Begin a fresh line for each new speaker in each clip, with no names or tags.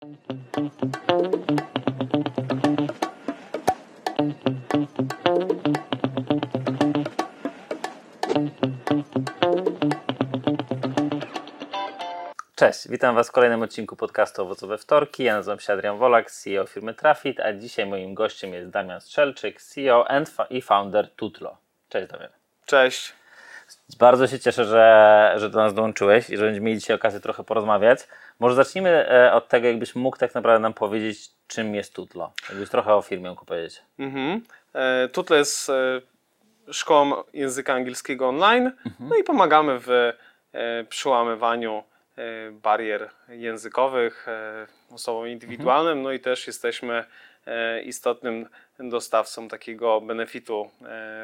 Cześć, witam Was w kolejnym odcinku podcastu Owocowe Wtorki. Ja nazywam się Adrian Wolak, CEO firmy Trafit, a dzisiaj moim gościem jest Damian Strzelczyk, CEO and i founder Tutlo. Cześć Damian.
Cześć.
Bardzo się cieszę, że, że do nas dołączyłeś i że będziemy mieli dzisiaj okazję trochę porozmawiać. Może zacznijmy e, od tego, jakbyś mógł tak naprawdę nam powiedzieć, czym jest Tutlo. Jakbyś trochę o firmie mógł powiedzieć.
Mhm. E, Tutlo jest e, szkołą języka angielskiego online, no i pomagamy w e, przełamywaniu e, barier językowych osobom indywidualnym, no i też jesteśmy istotnym dostawcą takiego benefitu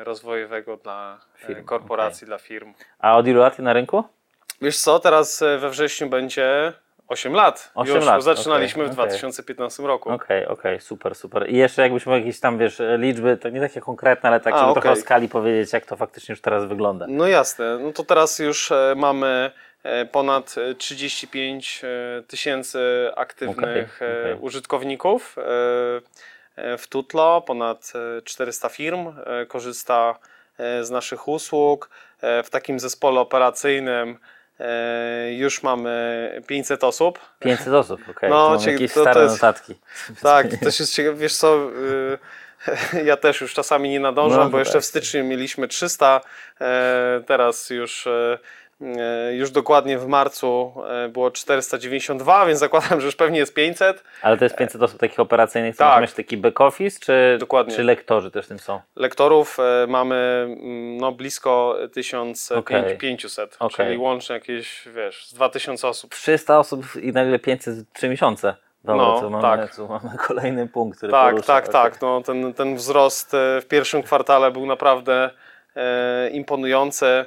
rozwojowego dla
Firm,
korporacji, dla firm.
A od ilu lat na rynku?
Wiesz co, teraz we wrześniu będzie 8 lat.
8
Już
lat,
zaczynaliśmy
okej,
w
okej.
2015 roku.
Okej, okej, super, super. I jeszcze jakbyś mógł jakieś tam, wiesz, liczby, to nie takie konkretne, ale tak,
A,
żeby trochę o skali powiedzieć, jak to faktycznie już teraz wygląda.
No jasne, no to teraz już e, mamy e, ponad e, 35 e, tysięcy aktywnych użytkowników w Tutlo, ponad e, 400 firm korzysta z naszych usług. W takim zespole operacyjnym już mamy 500 osób.
500 osób, okej.
No,
No,
cie-
jakieś
to- to
stare
jest-
notatki.
Tak, to jest ciekawe, wiesz co, y, ja też już czasami nie nadążam,
No,
bo jeszcze
tak.
w styczniu mieliśmy 300, e, teraz już, e, e, już dokładnie w marcu e, było 492, więc zakładam, że już pewnie jest 500.
Ale to jest 500 osób takich operacyjnych, co
Tak.
masz taki back office, czy,
Dokładnie.
czy lektorzy też w tym są?
Lektorów e, mamy mm, no, blisko
Okej.
1500,
Okej.
czyli łącznie jakieś, wiesz, z 2000 osób.
300 osób i nagle 500 w 3 miesiące. Dobra,
No,
mamy,
tak.
tu mamy kolejny punkt, który
Tak,
porusza.
tak, tak. No, ten, ten wzrost e, w pierwszym kwartale był naprawdę e, imponujący, e,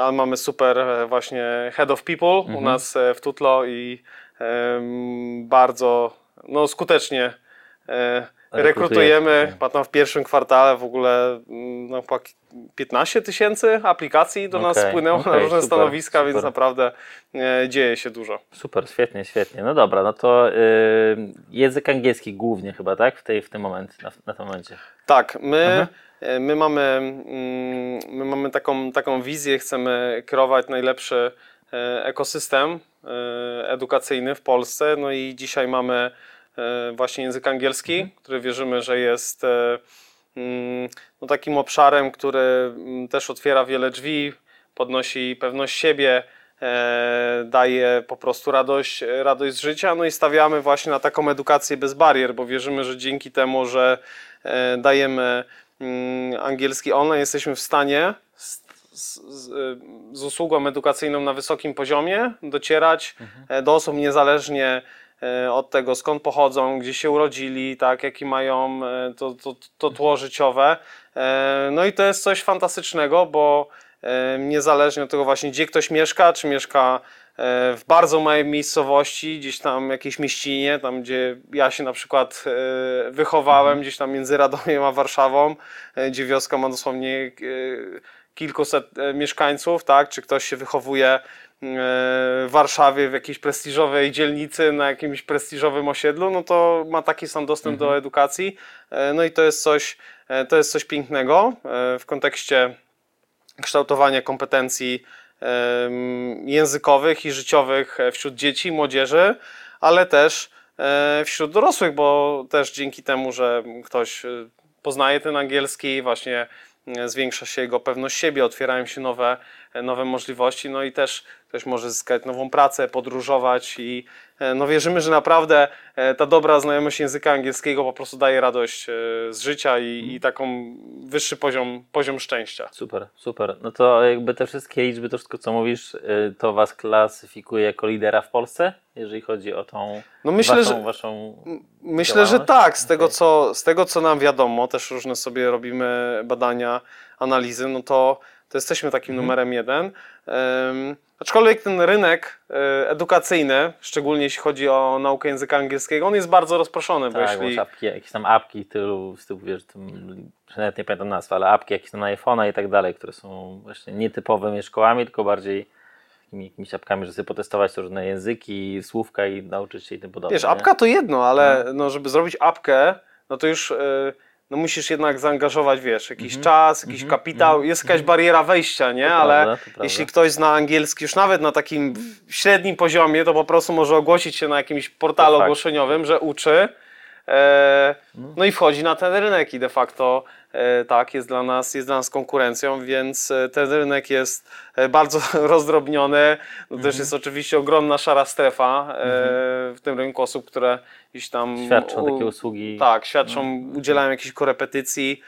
ale mamy super e, właśnie head of people
Mhm.
u nas e, w Tutlo i bardzo no, skutecznie e, rekrutujemy. Chyba tam w pierwszym kwartale w ogóle mm, no, chyba 15 tysięcy aplikacji do nas
Okej,
spłynęło
okej,
na różne
super,
stanowiska, więc
super.
naprawdę e, dzieje się dużo.
Super, świetnie, świetnie. No dobra, no to y, język angielski głównie chyba, tak? W, tej, w tym momencie, na, na tym momencie.
Tak, my,
Mhm.
E, my mamy, mm, my mamy taką, taką wizję, chcemy kreować najlepszy e, ekosystem e, edukacyjny w Polsce. No i dzisiaj mamy właśnie język angielski,
Mhm.
który wierzymy, że jest mm, no takim obszarem, który mm, też otwiera wiele drzwi, podnosi pewność siebie, daje po prostu radość, radość z życia. No i stawiamy właśnie na taką edukację bez barier, bo wierzymy, że dzięki temu, że dajemy angielski online, jesteśmy w stanie z, z, z, usługą edukacyjną na wysokim poziomie docierać e, do osób niezależnie e, od tego, skąd pochodzą, gdzie się urodzili, tak, jaki mają e, to, to, to tło życiowe. No i to jest coś fantastycznego, bo niezależnie od tego właśnie, gdzie ktoś mieszka, czy mieszka w bardzo małej miejscowości, gdzieś tam jakiejś mieścinie, tam gdzie ja się na przykład e, wychowałem, gdzieś tam między Radomiem a Warszawą, e, gdzie wioska ma dosłownie e, kilkuset e, mieszkańców, tak? Czy ktoś się wychowuje e, w Warszawie w jakiejś prestiżowej dzielnicy, na jakimś prestiżowym osiedlu, no to ma taki sam dostęp do edukacji. E, No i to jest coś, e, to jest coś pięknego e, w kontekście kształtowania kompetencji językowych i życiowych e, wśród dzieci, młodzieży, ale też e, wśród dorosłych, bo też dzięki temu, że ktoś e, poznaje ten angielski, właśnie zwiększa się jego pewność siebie, otwierają się nowe, nowe możliwości, no i też ktoś może zyskać nową pracę, podróżować i e, no wierzymy, że naprawdę e, ta dobra znajomość języka angielskiego po prostu daje radość e, z życia i, i taką wyższy poziom, poziom szczęścia.
Super, super. No to jakby te wszystkie liczby, to wszystko co mówisz, to Was klasyfikuje jako lidera w Polsce, jeżeli chodzi o tą
No myślę,
waszą,
że
waszą...
Myślę, że tak. Z tego,
Okej.
co, z tego, co nam wiadomo, też różne sobie robimy badania, analizy, no to, to jesteśmy takim
Mhm.
numerem jeden. Aczkolwiek ten rynek e, edukacyjny, szczególnie jeśli chodzi o naukę języka angielskiego, on jest bardzo rozproszony, bo
Tak,
jeśli...
bo apki, jakieś tam apki tylu, z tyłu wiesz, tym, nawet nie pamiętam nazwy, ale apki jakieś tam na iPhone'a i tak dalej, które są właśnie nietypowymi szkołami, tylko bardziej jakimiś apkami, że sobie potestować różne języki, słówka i nauczyć się i tym podobne.
Wiesz,
nie?
apka to jedno, ale no, żeby zrobić apkę, no to już y, no, musisz jednak zaangażować, wiesz, jakiś
Mhm.
czas, jakiś
Mhm.
kapitał,
Mhm.
jest jakaś bariera wejścia, nie?
To
ale
prawda,
jeśli ktoś zna angielski już nawet na takim średnim poziomie, to po prostu może ogłosić się na jakimś portalu
To
ogłoszeniowym, że uczy. E,
No.
i wchodzi na ten rynek i de facto e, tak, jest dla nas, jest dla nas konkurencją, więc e, ten rynek jest bardzo rozdrobniony. No
Mhm.
też jest oczywiście ogromna szara strefa e, w tym rynku osób, które gdzieś tam
Świadczą
u-
takie usługi.
tak, świadczą, udzielają jakichś korepetycji.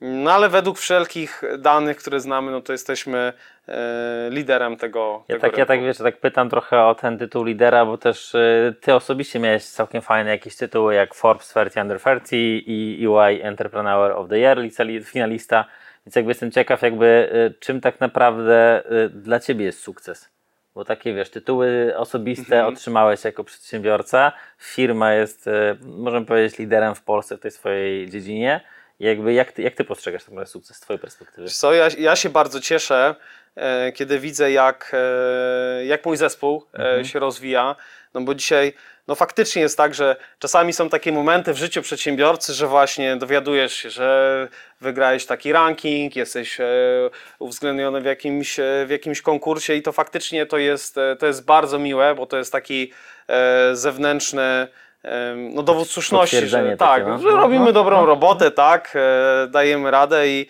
E, no ale według wszelkich danych, które znamy, no to jesteśmy e, liderem tego,
Ja
tego
tak, ja
rynku.
tak wiesz, tak pytam trochę o ten tytuł lidera, bo też y, ty osobiście miałeś całkiem fajne jakieś tytuły jak Forbes 30 Under 30 i EY Entrepreneur of the Year, finalista. Więc jakby jestem ciekaw, jakby y, czym tak naprawdę y, dla ciebie jest sukces. Bo takie wiesz, tytuły osobiste
Mhm.
otrzymałeś jako przedsiębiorca. Firma jest, y, możemy powiedzieć, liderem w Polsce w tej swojej dziedzinie. Jakby jak ty, jak ty postrzegasz naprawdę sukces z twojej perspektywy?
Co, ja, ja się bardzo cieszę, e, kiedy widzę, jak, e, jak mój zespół e,
Mhm.
się rozwija. No bo dzisiaj, no faktycznie jest tak, że czasami są takie momenty w życiu przedsiębiorcy, że właśnie dowiadujesz się, że wygrałeś taki ranking, jesteś e, uwzględniony w jakimś, e, w jakimś konkursie i to faktycznie to jest, e, to jest bardzo miłe, bo to jest taki e, zewnętrzny e, no, dowód słuszności, że,
takie,
tak,
no.
że robimy
No,
dobrą
no.
robotę, tak, e, dajemy radę i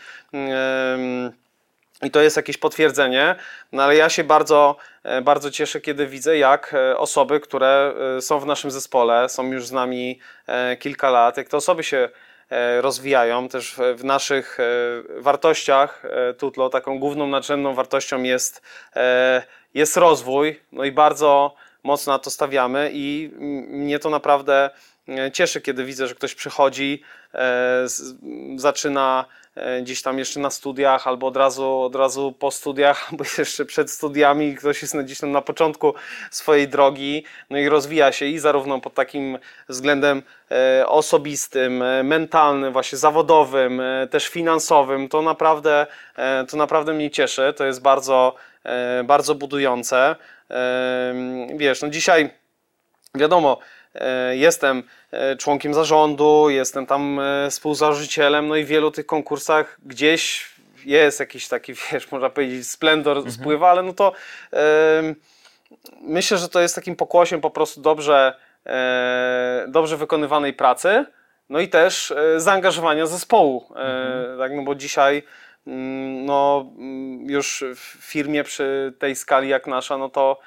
i to jest jakieś potwierdzenie, no ale ja się bardzo, e, bardzo cieszę, kiedy widzę, jak e, osoby, które są w naszym zespole, są już z nami kilka lat, jak te osoby się rozwijają. Też w, naszych wartościach Tutlo taką główną nadrzędną wartością jest, jest rozwój, no i bardzo mocno na to stawiamy i mnie to naprawdę e, cieszy, kiedy widzę, że ktoś przychodzi, e, zaczyna e, gdzieś tam jeszcze na studiach, albo od razu, od razu po studiach, albo jeszcze przed studiami, ktoś jest gdzieś tam na początku swojej drogi, no i rozwija się i zarówno pod takim względem osobistym, mentalnym, właśnie zawodowym, też finansowym, to naprawdę, to naprawdę mnie cieszy, to jest bardzo, bardzo budujące. Wiesz, no dzisiaj wiadomo, e, jestem e, członkiem zarządu, jestem tam e, współzałożycielem, no i w wielu tych konkursach gdzieś jest jakiś taki, wiesz, można powiedzieć, splendor spływa, ale no to myślę, że to jest takim pokłosiem po prostu dobrze, dobrze wykonywanej pracy, no i też zaangażowania zespołu, e, tak, no bo dzisiaj no, mm, już w firmie przy tej skali jak nasza, no to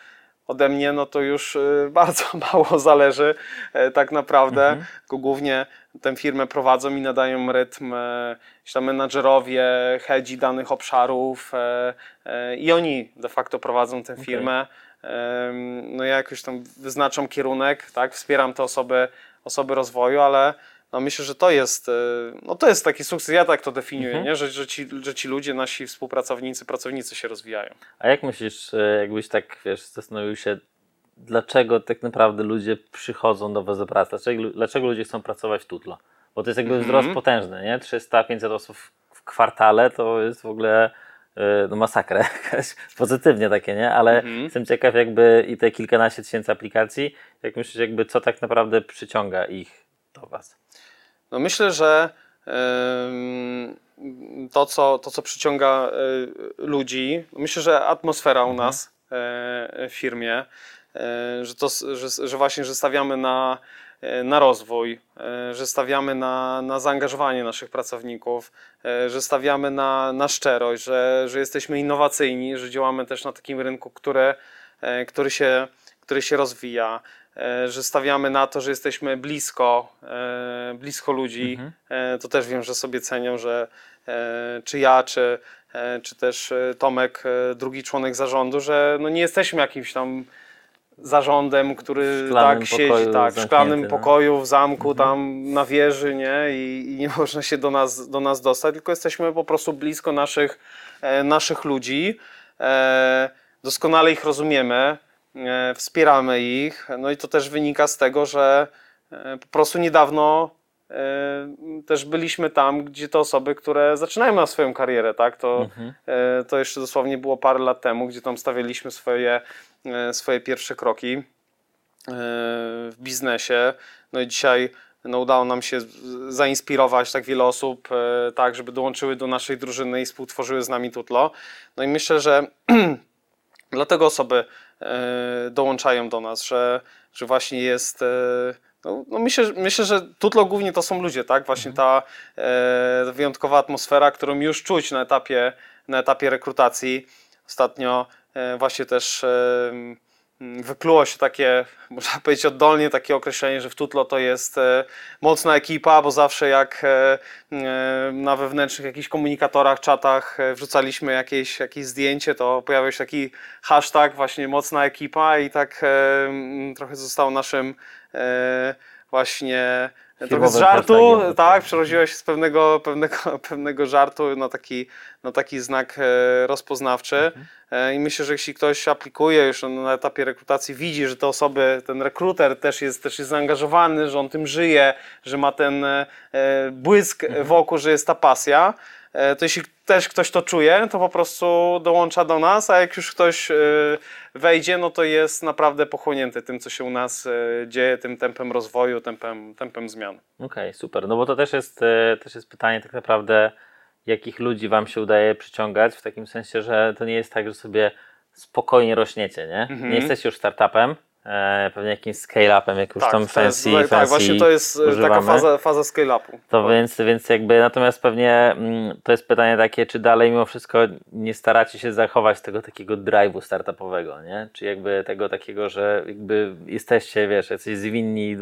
ode mnie, no to już y, bardzo mało zależy e, tak naprawdę, tylko głównie tę firmę prowadzą i nadają rytm e, gdzieś tam menadżerowie, hedzi danych obszarów e, e, i oni de facto prowadzą tę firmę. No ja jakoś tam wyznaczam kierunek, tak, wspieram te osoby, osoby rozwoju, ale no myślę, że to jest, e, no to jest taki sukces, ja tak to definiuję,
Mhm.
nie? Że, że, ci, że ci ludzie, nasi współpracownicy, pracownicy się rozwijają.
A jak myślisz, e, jakbyś tak wiesz, zastanowił się, dlaczego tak naprawdę ludzie przychodzą do Was do pracy? Dlaczego, dlaczego ludzie chcą pracować w Tutlo? Bo to jest jakby
Mhm.
wzrost potężny, nie? 300-500 osób w, kwartale to jest w ogóle e, no, masakra jakaś, pozytywnie takie, nie? Ale
Mhm.
jestem ciekaw jakby i te kilkanaście tysięcy aplikacji, jak myślisz jakby co tak naprawdę przyciąga ich do Was?
No myślę, że to, co, to, co przyciąga e, ludzi, myślę, że atmosfera u nas e, w firmie, e, że, to, że, że właśnie, że stawiamy na, na rozwój, że stawiamy na, na zaangażowanie naszych pracowników, że stawiamy na, na szczerość, że, że jesteśmy innowacyjni, że działamy też na takim rynku, który, który, się, który się rozwija, że stawiamy na to, że jesteśmy blisko, e, blisko ludzi.
Mhm.
E, To też wiem, że sobie cenią, że e, czy ja, czy, e, czy też e, Tomek, e, drugi członek zarządu, że no nie jesteśmy jakimś tam zarządem, który tak siedzi tak, w szklanym
no.
pokoju, w zamku, tam na wieży, nie? I, i nie można się do nas, do nas dostać, tylko jesteśmy po prostu blisko naszych, e, naszych ludzi. E, doskonale ich rozumiemy, e, wspieramy ich. No i to też wynika z tego, że e, po prostu niedawno też byliśmy tam, gdzie te osoby, które zaczynają na swoją karierę, tak? To,
Mhm.
e, to jeszcze dosłownie było parę lat temu, gdzie tam stawialiśmy swoje, e, swoje pierwsze kroki e, w biznesie. No i dzisiaj no, udało nam się zainspirować tak wiele osób, e, tak, żeby dołączyły do naszej drużyny i współtworzyły z nami Tutlo. No i myślę, że dlatego osoby e, dołączają do nas, że, że właśnie jest. e, No, no myślę, myślę, że Tutlo głównie to są ludzie, tak? Właśnie ta e, wyjątkowa atmosfera, którą już czuć na etapie, na etapie rekrutacji. Ostatnio właśnie też wykluło się takie, można powiedzieć oddolnie, takie określenie, że w Tutlo to jest e, mocna ekipa, bo zawsze jak e, e, na wewnętrznych jakichś komunikatorach, czatach wrzucaliśmy jakieś, jakieś zdjęcie, to pojawiał się taki hashtag właśnie mocna ekipa i tak trochę został naszym właśnie trochę z żartu, tak, przerodziło się z pewnego, pewnego, pewnego żartu na taki, na taki znak e, rozpoznawczy. E, I myślę, że jeśli ktoś aplikuje już na etapie rekrutacji, widzi, że te osoby, ten rekruter też jest, też jest zaangażowany, że on tym żyje, że ma ten e, błysk wokół, że jest ta pasja, to jeśli też ktoś to czuje, to po prostu dołącza do nas, a jak już ktoś e, wejdzie, no to jest naprawdę pochłonięty tym, co się u nas e, dzieje, tym tempem rozwoju, tempem, tempem zmian.
Okej, super. No bo to też jest, e, też jest pytanie tak naprawdę, jakich ludzi Wam się udaje przyciągać, w takim sensie, że to nie jest tak, że sobie spokojnie rośniecie, nie?
Mhm.
Nie jesteście już startupem, pewnie jakimś scale-upem, jak już tam fancy,
tak,
fancy
właśnie to jest e, taka
używamy.
faza, faza scale-upu.
To więc, więc jakby natomiast pewnie mm, to jest pytanie takie, czy dalej mimo wszystko nie staracie się zachować tego takiego drive'u startupowego, nie? Czy jakby tego takiego, że jakby jesteście, wiesz, jacyś zwinni,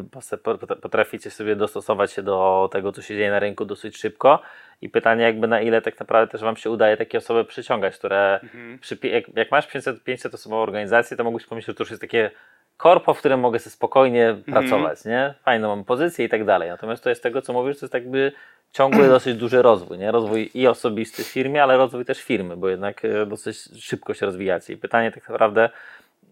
potraficie sobie dostosować się do tego, co się dzieje na rynku dosyć szybko i pytanie jakby na ile tak naprawdę też Wam się udaje takie osoby przyciągać, które
Mhm.
przy, jak, jak masz 500, 500 osobową organizację, to mógłbyś pomyśleć, że to już jest takie korpo, w którym mogę sobie spokojnie
Mhm.
pracować, nie? Fajną mam pozycję i tak dalej. Natomiast to jest tego, co mówisz, to jest jakby ciągły dosyć duży rozwój, nie? Rozwój i osobisty w firmie, ale rozwój też firmy, bo jednak e, dosyć szybko się rozwijacie. I pytanie tak naprawdę,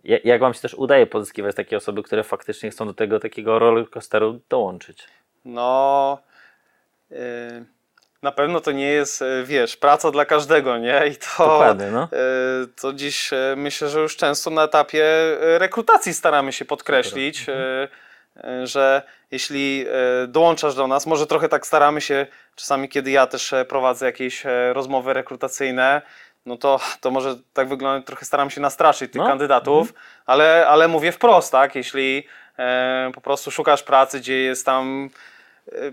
ja- jak Wam się też udaje pozyskiwać takie osoby, które faktycznie chcą do tego takiego rollercoasteru dołączyć?
No, y, na pewno to nie jest, y, wiesz, praca dla każdego, nie? I to,
Dokładnie, no.
y, to dziś y, myślę, że już często na etapie rekrutacji staramy się podkreślić, y, że jeśli dołączasz do nas, może trochę tak staramy się, czasami kiedy ja też e, prowadzę jakieś e, rozmowy rekrutacyjne, no to, to może tak wygląda, trochę staram się nastraszyć tych
No,
kandydatów, ale, ale mówię wprost, tak? Jeśli e, po prostu szukasz pracy, gdzie jest tam e,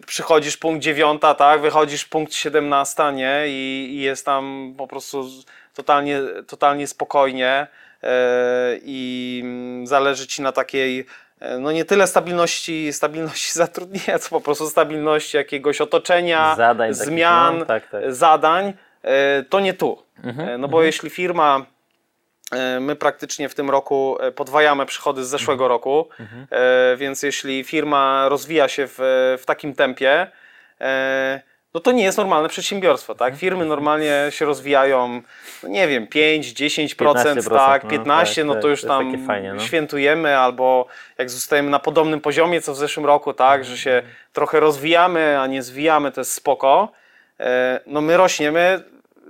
przychodzisz punkt dziewiąta, tak, wychodzisz punkt 17, nie, i, i jest tam po prostu totalnie, totalnie spokojnie e, i mm, zależy ci na takiej e, no nie tyle stabilności, stabilności zatrudnienia, co po prostu stabilności jakiegoś otoczenia,
Zadań takich,
zmian,
no, tak, tak.
zadań, e, to nie tu.
Mhm,
No bo jeśli firma, my praktycznie w tym roku e, podwajamy przychody z zeszłego roku,
Mhm.
e, więc jeśli firma rozwija się w, w takim tempie, e, no to nie jest normalne przedsiębiorstwo,
Mhm.
tak? Firmy normalnie się rozwijają, no nie wiem, 5, 10%,
15%,
tak,
no,
15,
tak,
no
tak,
to już
to jest
tam
fajnie, no.
świętujemy, albo jak zostajemy na podobnym poziomie, co w zeszłym roku, tak,
Mhm.
że się trochę rozwijamy, a nie zwijamy, to jest spoko. E, No my rośniemy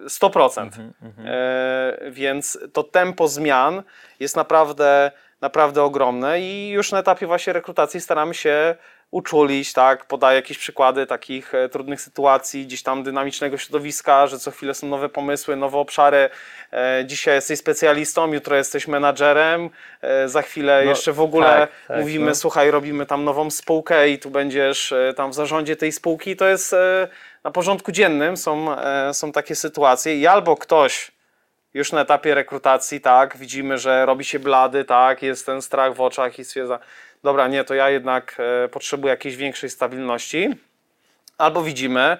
100%.
Mhm,
E, więc to tempo zmian jest naprawdę, naprawdę ogromne i już na etapie właśnie rekrutacji staramy się uczulić, tak, podaję jakieś przykłady takich e, trudnych sytuacji, gdzieś tam dynamicznego środowiska, że co chwilę są nowe pomysły, nowe obszary. E, dzisiaj jesteś specjalistą, jutro jesteś menadżerem, e, za chwilę
No,
jeszcze w ogóle
tak, tak,
mówimy,
no.
słuchaj, robimy tam nową spółkę i tu będziesz tam w zarządzie tej spółki. To jest na porządku dziennym, są, e, są takie sytuacje i albo ktoś już na etapie rekrutacji, tak, widzimy, że robi się blady, tak, jest ten strach w oczach i stwierdza, dobra, nie, to ja jednak e, potrzebuję jakiejś większej stabilności. Albo widzimy,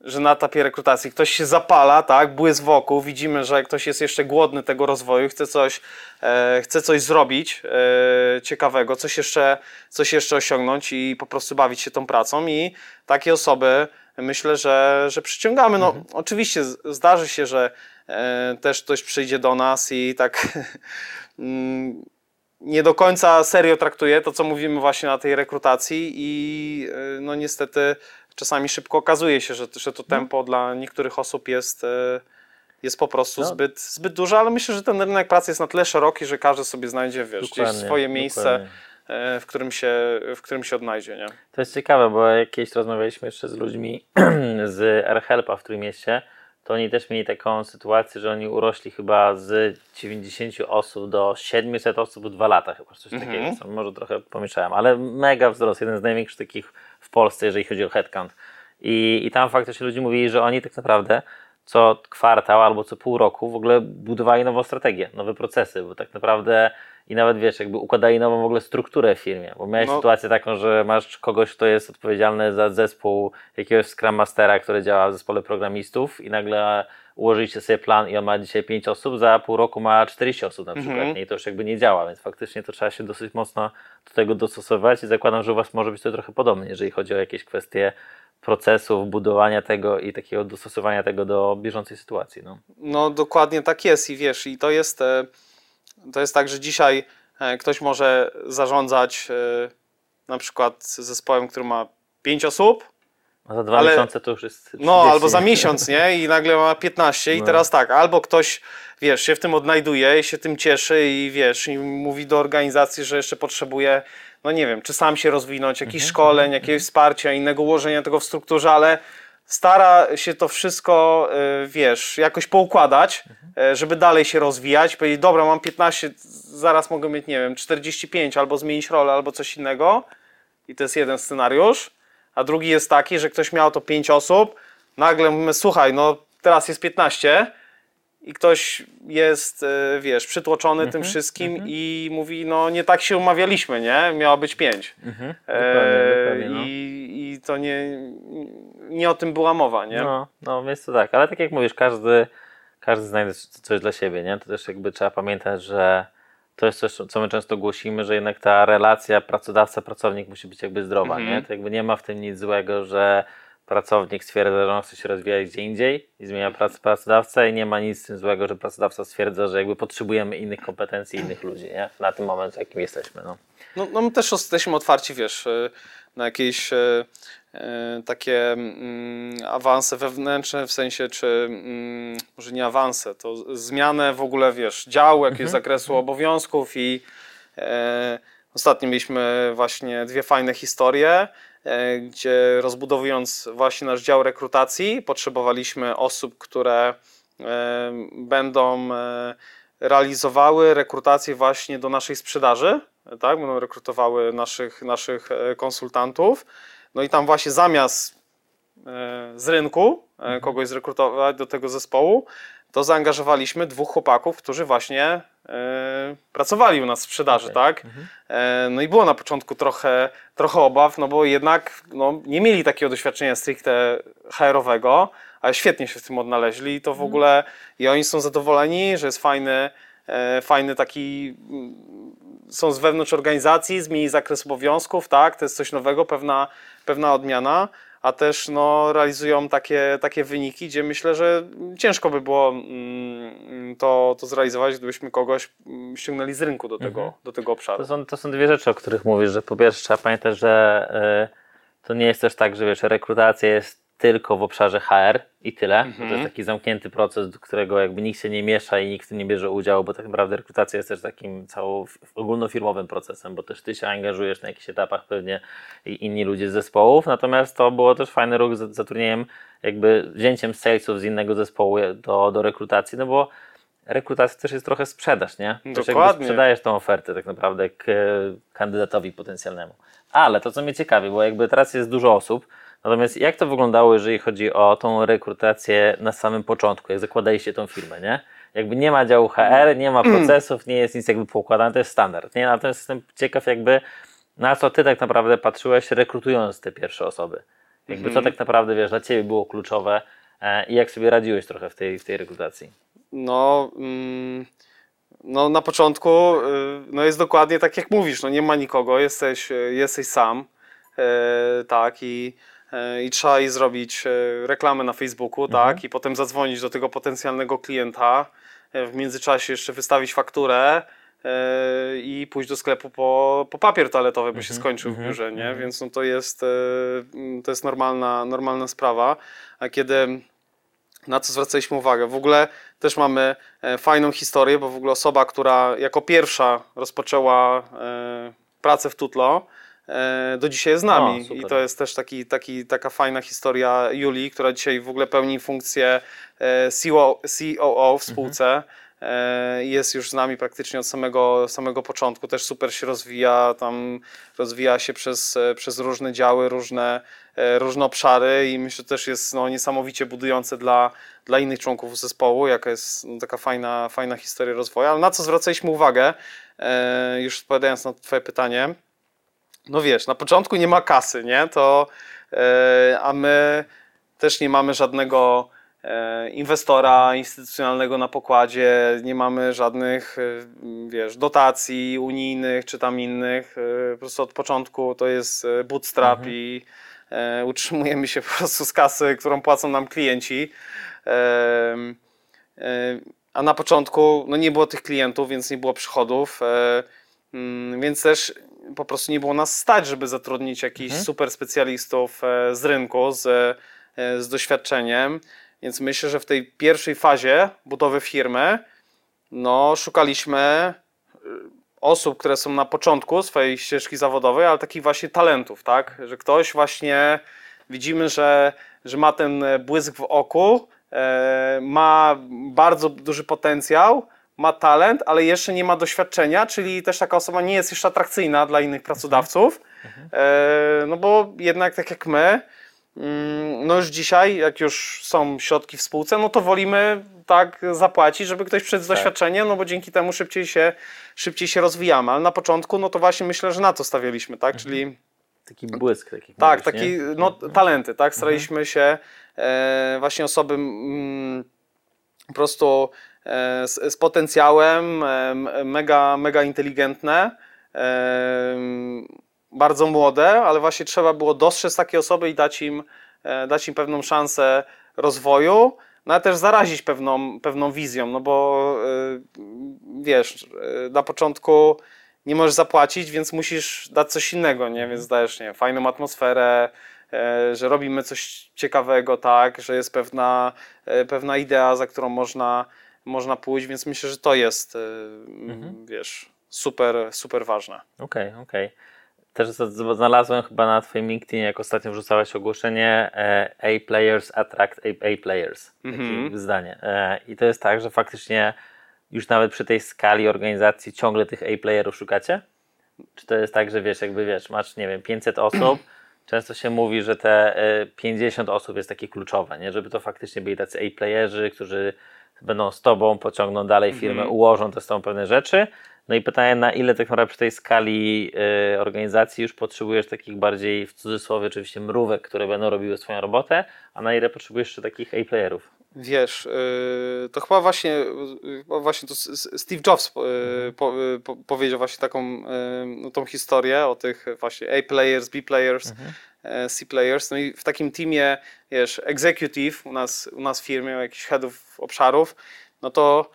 że na etapie rekrutacji ktoś się zapala, tak, błysk wokół, widzimy, że ktoś jest jeszcze głodny tego rozwoju, chce coś, e, chce coś zrobić e, ciekawego, coś jeszcze, coś jeszcze osiągnąć i po prostu bawić się tą pracą i takie osoby myślę, że, że przyciągamy. No, Oczywiście z- zdarzy się, że e, też ktoś przyjdzie do nas i tak mm, nie do końca serio traktuje to, co mówimy właśnie na tej rekrutacji i y, no niestety czasami szybko okazuje się, że, że to tempo dla niektórych osób jest, y, jest po prostu
No.
zbyt, zbyt duże, ale myślę, że ten rynek pracy jest na tyle szeroki, że każdy sobie znajdzie wiesz, swoje miejsce,
dokładnie.
Y, w którym, się, w którym się odnajdzie. Nie?
To jest ciekawe, bo jak kiedyś rozmawialiśmy jeszcze z ludźmi z AirHelpa w Trójmieście, to oni też mieli taką sytuację, że oni urośli chyba z 90 osób do 700 osób w dwa lata chyba, coś takiego. Sam Może trochę pomieszałem, ale mega wzrost, jeden z największych takich w Polsce, jeżeli chodzi o headcount. I, I tam faktycznie ludzie mówili, że oni tak naprawdę co kwartał albo co pół roku w ogóle budowali nową strategię, nowe procesy, bo tak naprawdę i nawet wiesz, jakby układali nową w ogóle strukturę w firmie, bo miałeś
No.
sytuację taką, że masz kogoś, kto jest odpowiedzialny za zespół jakiegoś Scrum Mastera, który działa w zespole programistów i nagle ułożyliście sobie plan i on ma dzisiaj 5 osób, za pół roku ma 40 osób na przykład
Mhm.
i to już jakby nie działa, więc faktycznie to trzeba się dosyć mocno do tego dostosować i zakładam, że u Was może być to trochę podobnie, jeżeli chodzi o jakieś kwestie procesów, budowania tego i takiego dostosowania tego do bieżącej sytuacji. No.
No dokładnie tak jest i wiesz, i to jest, e, to jest tak, że dzisiaj e, ktoś może zarządzać e, na przykład zespołem, który ma 5 osób,
A za dwa
Ale-
miesiące to już jest 30.
no albo za miesiąc, nie? I nagle ma 15 i
No.
teraz tak, albo ktoś, wiesz, się w tym odnajduje i się tym cieszy i wiesz, i mówi do organizacji, że jeszcze potrzebuje, no nie wiem, czy sam się rozwinąć, jakichś szkoleń, jakiegoś wsparcia, innego ułożenia tego w strukturze, ale stara się to wszystko, y, wiesz, jakoś poukładać, y, żeby dalej się rozwijać, powiedzieć, dobra, mam 15, zaraz mogę mieć, nie wiem, 45, albo zmienić rolę, albo coś innego i to jest jeden scenariusz, a drugi jest taki, że ktoś miał to 5 osób, nagle mówimy, słuchaj, no teraz jest 15 i ktoś jest, e, wiesz, przytłoczony
Mhm,
tym wszystkim i mówi, no nie tak się umawialiśmy, nie? Miało być 5.
Mhm,
E,
dokładnie, no.
i, I to nie, nie o tym była mowa, nie?
No, no więc to tak, ale tak jak mówisz, każdy, każdy znajdzie coś dla siebie, nie? To też jakby trzeba pamiętać, że to jest coś, co my często głosimy, że jednak ta relacja pracodawca-pracownik musi być jakby zdrowa,
Mhm.
nie? To jakby nie ma w tym nic złego, że pracownik stwierdza, że on chce się rozwijać gdzie indziej i zmienia pracę pracodawcę i nie ma nic z tym złego, że pracodawca stwierdza, że jakby potrzebujemy innych kompetencji, innych ludzi, nie? Na tym momencie, w jakim jesteśmy, no.
No, no my też jesteśmy otwarci, wiesz, e, na jakieś e, e, takie mm, awanse wewnętrzne, w sensie, czy mm, może nie awanse, to zmianę w ogóle, wiesz, działu, jakiegoś zakresu obowiązków i e, ostatnio mieliśmy właśnie dwie fajne historie, gdzie rozbudowując właśnie nasz dział rekrutacji, potrzebowaliśmy osób, które będą realizowały rekrutację właśnie do naszej sprzedaży, tak? Będą rekrutowały naszych, naszych e, konsultantów. No i tam właśnie zamiast e, z rynku e, kogoś zrekrutować do tego zespołu, to zaangażowaliśmy dwóch chłopaków, którzy właśnie pracowali u nas w sprzedaży,
Okej.
tak? E, no i było na początku trochę, trochę obaw, no bo jednak no, nie mieli takiego doświadczenia stricte HR-owego, ale świetnie się w tym odnaleźli i to w ogóle i oni są zadowoleni, że jest fajny, fajny taki są z wewnątrz organizacji, zmieni zakres obowiązków, tak, to jest coś nowego, pewna, pewna odmiana, a też no, realizują takie, takie wyniki, gdzie myślę, że ciężko by było mm, to, to zrealizować, gdybyśmy kogoś mm, ściągnęli z rynku do tego,
Mhm.
do tego obszaru.
To są, to są dwie rzeczy, o których mówisz, że po pierwsze trzeba pamiętać, że y, to nie jest też tak, że wiesz, rekrutacja jest tylko w obszarze HR i tyle. To jest taki zamknięty proces, do którego jakby nikt się nie miesza i nikt w tym nie bierze udziału, bo tak naprawdę rekrutacja jest też takim całą ogólnofirmowym procesem, bo też ty się angażujesz na jakichś etapach pewnie i inni ludzie z zespołów, natomiast to było też fajny ruch z zatrudnieniem, jakby wzięciem salesów z innego zespołu do, do rekrutacji, no bo rekrutacja też jest trochę sprzedaż, nie? Też jakby
Dokładnie.
sprzedajesz tą ofertę tak naprawdę k, kandydatowi potencjalnemu. Ale to, co mnie ciekawi, bo jakby teraz jest dużo osób, natomiast jak to wyglądało, jeżeli chodzi o tą rekrutację na samym początku, jak zakładaliście tą firmę, nie? Jakby nie ma działu HR, nie ma procesów, nie jest nic jakby poukładane, to jest standard, nie? Natomiast jestem ciekaw jakby, na co ty tak naprawdę patrzyłeś, rekrutując te pierwsze osoby. Jakby co tak naprawdę, wiesz, dla ciebie było kluczowe e, i jak sobie radziłeś trochę w tej, w tej rekrutacji?
No, mm, no na początku y, no jest dokładnie tak jak mówisz, no nie ma nikogo, jesteś, jesteś sam, e, tak i, i trzeba jej zrobić e, reklamę na Facebooku, tak i potem zadzwonić do tego potencjalnego klienta, e, w międzyczasie jeszcze wystawić fakturę, e, i pójść do sklepu po, po papier toaletowy, bo się
Mhm,
skończył w
mhm,
biurze, nie?
mhm.
Więc no to jest, e, to jest normalna, normalna sprawa. A kiedy na co zwracaliśmy uwagę? W ogóle też mamy e, fajną historię, bo w ogóle osoba, która jako pierwsza rozpoczęła e, pracę w Tutlo, e, do dzisiaj z nami.
O.
I to jest też taki, taki, taka fajna historia Julii, która dzisiaj w ogóle pełni funkcję e, COO, COO w spółce. E, Jest już z nami praktycznie od samego, samego początku. Też super się rozwija, tam rozwija się przez, e, przez różne działy, różne, e, różne obszary i myślę, że też jest no, niesamowicie budujące dla, dla innych członków zespołu, jaka jest no, taka fajna, fajna historia rozwoju. Ale na co zwracaliśmy uwagę, e, już odpowiadając na Twoje pytanie, no wiesz, na początku nie ma kasy, nie? To, e, a my też nie mamy żadnego e, inwestora instytucjonalnego na pokładzie, nie mamy żadnych, e, wiesz, dotacji unijnych czy tam innych. Po prostu od początku to jest bootstrap i e, utrzymujemy się po prostu z kasy, którą płacą nam klienci. A na początku no nie było tych klientów, więc nie było przychodów, mm, więc też po prostu nie było nas stać, żeby zatrudnić jakichś super specjalistów e, z rynku, z, e, z doświadczeniem. Więc myślę, że w tej pierwszej fazie budowy firmy no, szukaliśmy y, osób, które są na początku swojej ścieżki zawodowej, ale takich właśnie talentów, tak? Że ktoś właśnie widzimy, że, że ma ten e, błysk w oku, e, ma bardzo duży potencjał, ma talent, ale jeszcze nie ma doświadczenia, czyli też taka osoba nie jest jeszcze atrakcyjna dla innych pracodawców. E, no bo jednak tak jak my, mm, no już dzisiaj, jak już są środki w spółce, no to wolimy tak zapłacić, żeby ktoś przyszedł z
Tak.
doświadczeniem, no bo dzięki temu szybciej się, szybciej się rozwijamy. Ale na początku, no to właśnie myślę, że na to stawialiśmy, tak? Czyli
Taki błysk. Tak, jak
tak,
mówisz,
taki,
nie? Mhm.
no, talenty, tak? Staraliśmy się e, właśnie osoby mm, po prostu z, z potencjałem, e, mega, mega inteligentne, e, bardzo młode, ale właśnie trzeba było dostrzec takie osoby i dać im, e, dać im pewną szansę rozwoju, no ale też zarazić pewną, pewną wizją, no bo e, wiesz, e, na początku nie możesz zapłacić, więc musisz dać coś innego, nie? Więc dajesz, nie fajną atmosferę, e, że robimy coś ciekawego, tak, że jest pewna, e, pewna idea, za którą można, można pójść, więc myślę, że to jest, e, m, wiesz, super, super ważne.
Okej, okej. Też z- z- znalazłem chyba na Twoim LinkedInie, jak ostatnio wrzucałeś ogłoszenie e, A-Players Attract A- A-Players.
Mhm.
zdanie. E, I to jest tak, że faktycznie już nawet przy tej skali organizacji ciągle tych A-Playerów szukacie? Czy to jest tak, że wiesz, jakby wiesz, masz, nie wiem, 500 osób, często się mówi, że te e, 50 osób jest takie kluczowe, nie? Żeby to faktycznie byli tacy A-Playerzy, którzy będą z Tobą, pociągną dalej firmę, ułożą te z Tobą pewne rzeczy. No i pytanie, na ile tak naprawdę przy tej skali e, organizacji już potrzebujesz takich bardziej, w cudzysłowie oczywiście, mrówek, które będą robiły swoją robotę, a na ile potrzebujesz jeszcze takich A-playerów?
Wiesz, yy, to chyba właśnie, chyba właśnie to Steve Jobs yy, po, yy, po, powiedział właśnie taką no, tą historię o tych właśnie A players, B players, e, C players. No i w takim teamie, wiesz, executive u nas, u nas w firmie, jakichś headów obszarów, no to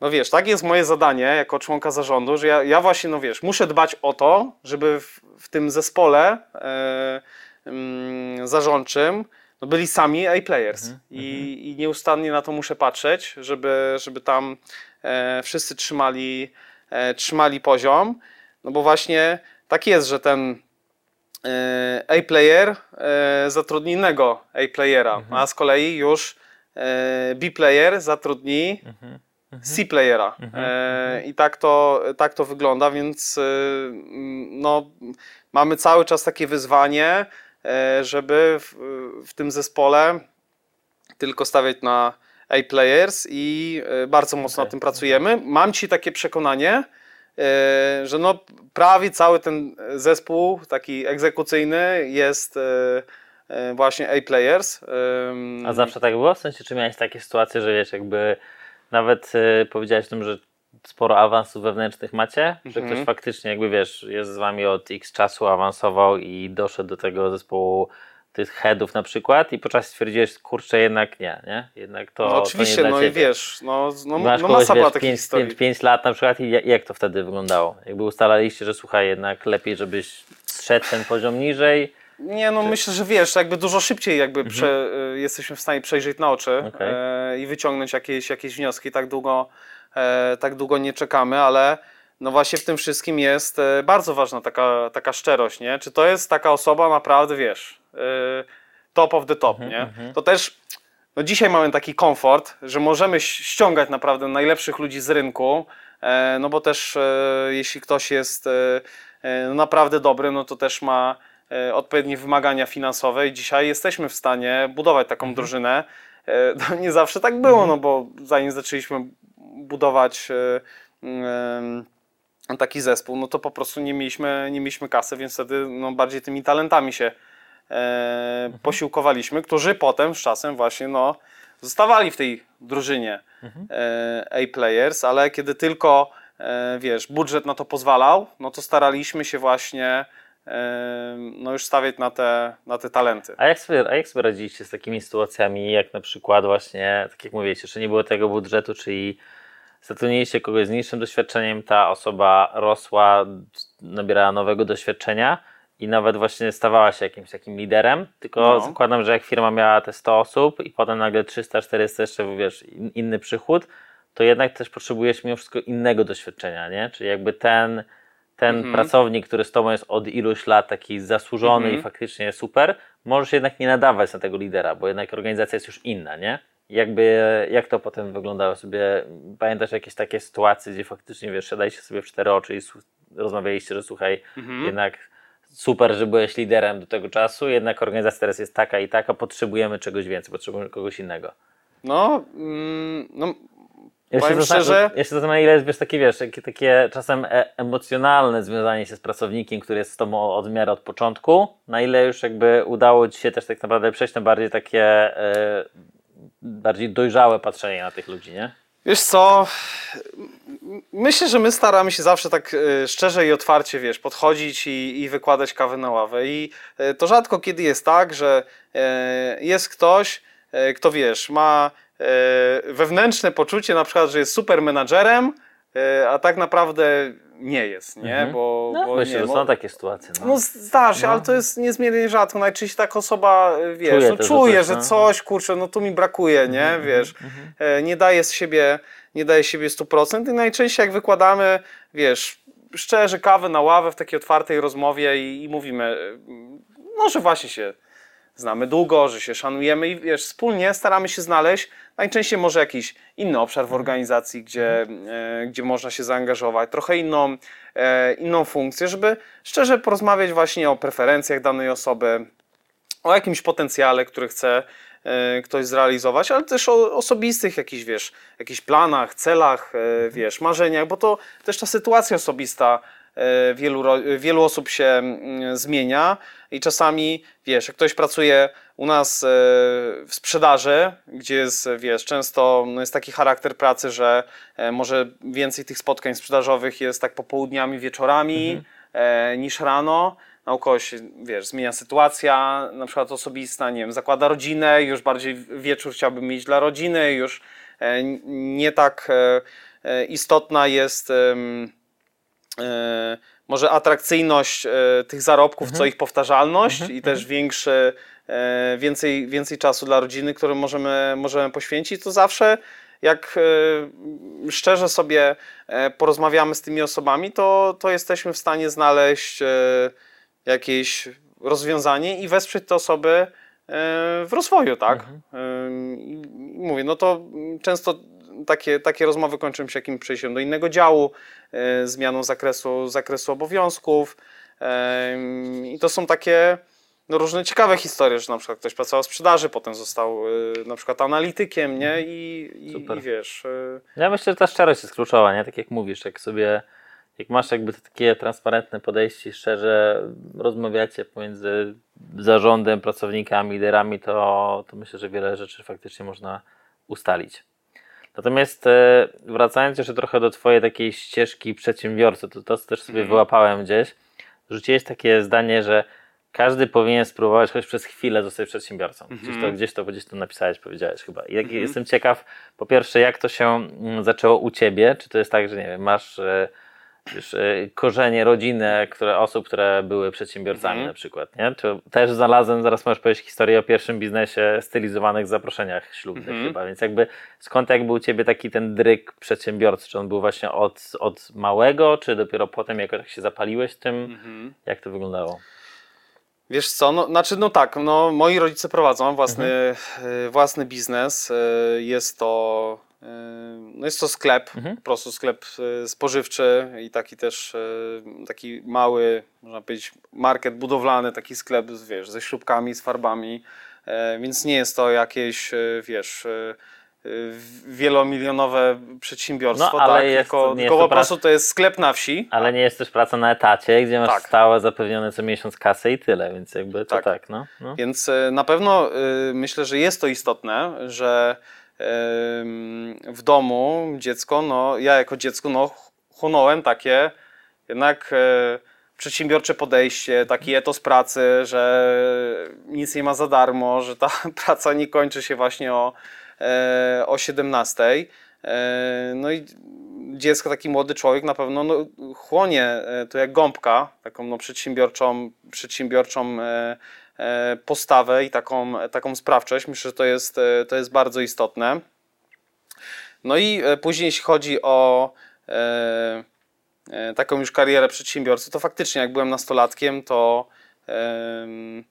no wiesz, tak jest moje zadanie jako członka zarządu, że ja, ja właśnie, no wiesz, muszę dbać o to, żeby w, w tym zespole e, mm, zarządczym no byli sami A-players. I, i nieustannie na to muszę patrzeć, żeby, żeby tam e, wszyscy trzymali, e, trzymali poziom, no bo właśnie tak jest, że ten e, A-player e, zatrudni innego A-playera, a z kolei już e, B-player zatrudni C-playera. E, I tak to, tak to wygląda, więc mm, no, mamy cały czas takie wyzwanie, żeby w, w tym zespole tylko stawiać na A-players i e, bardzo mocno
Okej.
nad tym pracujemy. Mam ci takie przekonanie, e, że no prawie cały ten zespół taki egzekucyjny jest e, e, właśnie A-players.
A zawsze tak było? W sensie, czy miałeś takie sytuacje, że wiesz, jakby nawet powiedziałeś tym, że sporo awansów wewnętrznych macie, że
Mhm.
ktoś faktycznie jakby wiesz, jest z wami od x czasu, awansował i doszedł do tego zespołu tych headów na przykład i po czasie stwierdziłeś, kurczę, jednak nie, nie? Jednak to,
No oczywiście,
to
no i wiesz, no, no,
Masz
no
kogoś,
masa
wiesz,
takich
5,
historii.
5, 5 lat na przykład i jak, to wtedy wyglądało? Jakby ustalaliście, że słuchaj, jednak lepiej, żebyś zszedł ten poziom niżej.
Nie, no myślę, że wiesz, jakby dużo szybciej jakby prze, y, jesteśmy w stanie przejrzeć na oczy
Mhm. Okej.
e, i wyciągnąć jakieś, jakieś wnioski. Tak długo, tak długo nie czekamy, ale no właśnie w tym wszystkim jest e, bardzo ważna taka, taka szczerość, nie? Czy to jest taka osoba naprawdę, wiesz, e, top of the top,
Mhm,
nie? To też no dzisiaj mamy taki komfort, że możemy ściągać naprawdę najlepszych ludzi z rynku, e, no bo też e, jeśli ktoś jest e, e, no naprawdę dobry, no to też ma e, odpowiednie wymagania finansowe i dzisiaj jesteśmy w stanie budować taką drużynę. E, No nie zawsze tak było, no bo zanim zaczęliśmy budować e, taki zespół, no to po prostu nie mieliśmy, nie mieliśmy kasy, więc wtedy no, bardziej tymi talentami się e, posiłkowaliśmy, którzy potem z czasem właśnie no, zostawali w tej drużynie e, A-players, ale kiedy tylko wiesz, budżet na to pozwalał, no to staraliśmy się właśnie no już stawiać na te, na te talenty.
A jak, sobie, a jak sobie radziliście z takimi sytuacjami, jak na przykład właśnie, tak jak mówicie, jeszcze nie było tego budżetu, czyli zatrudniliście kogoś z niższym doświadczeniem, ta osoba rosła, nabierała nowego doświadczenia i nawet właśnie stawała się jakimś takim liderem, tylko
No.
zakładam, że jak firma miała te 100 osób i potem nagle 300, 400 jeszcze, wiesz, in- inny przychód, to jednak też potrzebujesz mimo wszystko innego doświadczenia, nie? Czyli jakby ten, ten
Mhm.
pracownik, który z tobą jest od iluś lat taki zasłużony
Mhm.
i faktycznie super, możesz jednak nie nadawać na tego lidera, bo jednak organizacja jest już inna, nie? Jakby, jak to potem wyglądało sobie? Pamiętasz jakieś takie sytuacje, gdzie faktycznie, wiesz, siadaliście sobie w cztery oczy i rozmawialiście, że słuchaj,
Mhm.
jednak super, że byłeś liderem do tego czasu, jednak organizacja teraz jest taka i taka, potrzebujemy czegoś więcej, potrzebujemy kogoś innego.
No, mm, no
Ja się
szczerze-
ja się zastanawiam, ile jest wiesz, takie, wiesz, takie, takie czasem e emocjonalne związanie się z pracownikiem, który jest z tobą od miary od początku, na ile już jakby udało ci się też tak naprawdę przejść na bardziej takie e, bardziej dojrzałe patrzenie na tych ludzi, nie?
Wiesz co, myślę, że my staramy się zawsze tak e, szczerze i otwarcie, wiesz, podchodzić i, i wykładać kawę na ławę. I e, to rzadko kiedy jest tak, że e, jest ktoś, kto wiesz, ma wewnętrzne poczucie na przykład, że jest super menadżerem, a tak naprawdę nie jest, nie?
Mhm.
Bo,
No,
bo
myślę,
nie,
że
bo-
są takie sytuacje. No.
no zdarza się,
No.
ale to jest niezmiernie rzadko. Najczęściej taka osoba, e, wiesz,
Czuje
no,
to, że
czuje,
coś, no.
coś, kurczę, no tu mi brakuje, nie,
Mhm,
wiesz, e, nie daje z siebie, nie daje z siebie 100% i najczęściej jak wykładamy, wiesz, szczerze kawę na ławę w takiej otwartej rozmowie i, i mówimy, e, no, że właśnie się znamy długo, że się szanujemy i wiesz, wspólnie staramy się znaleźć najczęściej może jakiś inny obszar w organizacji, gdzie, e, gdzie można się zaangażować, trochę inną, e, inną funkcję, żeby szczerze porozmawiać właśnie o preferencjach danej osoby, o jakimś potencjale, który chce e, ktoś zrealizować, ale też o osobistych jakichś, wiesz, jakichś planach, celach, e, wiesz, marzeniach, bo to też ta sytuacja osobista wielu, ro- wielu osób się mm, zmienia i czasami, wiesz, jak ktoś pracuje u nas e, w sprzedaży, gdzie jest, wiesz, często no jest taki charakter pracy, że e, może więcej tych spotkań sprzedażowych jest tak popołudniami, wieczorami e, niż rano, a u kogoś, wiesz, zmienia sytuacja, na przykład osobista, nie wiem, zakłada rodzinę, już bardziej wieczór chciałby mieć dla rodziny, już e, nie tak e, e, istotna jest e, może atrakcyjność e, tych zarobków, co ich powtarzalność i też większy, e, więcej, więcej czasu dla rodziny, który możemy, możemy poświęcić, to zawsze jak e, szczerze sobie e, porozmawiamy z tymi osobami, to, to jesteśmy w stanie znaleźć e, jakieś rozwiązanie i wesprzeć te osoby e, w rozwoju, tak? I mówię, no to często takie, takie rozmowy kończą się jakimś przejściem do innego działu, e, zmianą zakresu, zakresu obowiązków. I to są takie no, różne ciekawe historie, że na przykład ktoś pracował w sprzedaży, potem został e, na przykład analitykiem, nie? I, i,
Super.
i wiesz. e,
Ja myślę, że ta szczerość jest kluczowa, nie? Tak jak mówisz, jak sobie, jak masz jakby takie transparentne podejście, i szczerze rozmawiacie pomiędzy zarządem, pracownikami, liderami, to, to myślę, że wiele rzeczy faktycznie można ustalić. Natomiast e, wracając jeszcze trochę do Twojej takiej ścieżki przedsiębiorcy, to to co też sobie
Mhm.
wyłapałem gdzieś, rzuciłeś takie zdanie, że każdy powinien spróbować choć przez chwilę zostać przedsiębiorcą. Gdzieś, to,
Mhm.
gdzieś, to, gdzieś to napisałeś, powiedziałeś chyba. I jak, Jestem ciekaw, po pierwsze, jak to się mm, zaczęło u ciebie? Czy to jest tak, że nie wiem, masz e, wiesz, e, korzenie, rodzinę które, osób, które były przedsiębiorcami
Mhm.
na przykład, nie? Czy też znalazłem, zaraz możesz powiedzieć historię o pierwszym biznesie stylizowanych zaproszeniach ślubnych
Mhm.
chyba, więc jakby skąd jakby u ciebie taki ten dryk przedsiębiorcy? Czy on był właśnie od, od małego, czy dopiero potem jako tak się zapaliłeś tym?
Mhm.
Jak to wyglądało?
Wiesz co, no, znaczy no tak, no, moi rodzice prowadzą własny,
Mhm.
y, własny biznes. y, Jest to, no jest to sklep,
Mhm.
po prostu sklep y, spożywczy i taki też y, taki mały, można powiedzieć, market budowlany, taki sklep, wiesz, ze śrubkami, z farbami, e, więc nie jest to jakieś, wiesz, wielomilionowe przedsiębiorstwo,
No, ale
tak,
jest-
tylko, tylko po prostu to jest sklep na wsi.
Ale nie jest też praca na etacie, gdzie masz
Tak.
stałe zapewnione co miesiąc kasę i tyle, więc jakby to tak,
Tak.
no. no.
Więc e, na pewno e, myślę, że jest to istotne, że w domu dziecko, no ja jako dziecko, no ch- chłonąłem takie jednak e, przedsiębiorcze podejście, taki etos pracy, że nic nie ma za darmo, że ta praca nie kończy się właśnie o, e, o 17. E, No i dziecko, taki młody człowiek na pewno no, chłonie to jak gąbka, taką no, przedsiębiorczą, przedsiębiorczą postawę i taką, taką sprawczość. Myślę, że to jest, e, to jest bardzo istotne. No i e, później, jeśli chodzi o e, e, taką już karierę przedsiębiorcy, to faktycznie, jak byłem nastolatkiem, to em,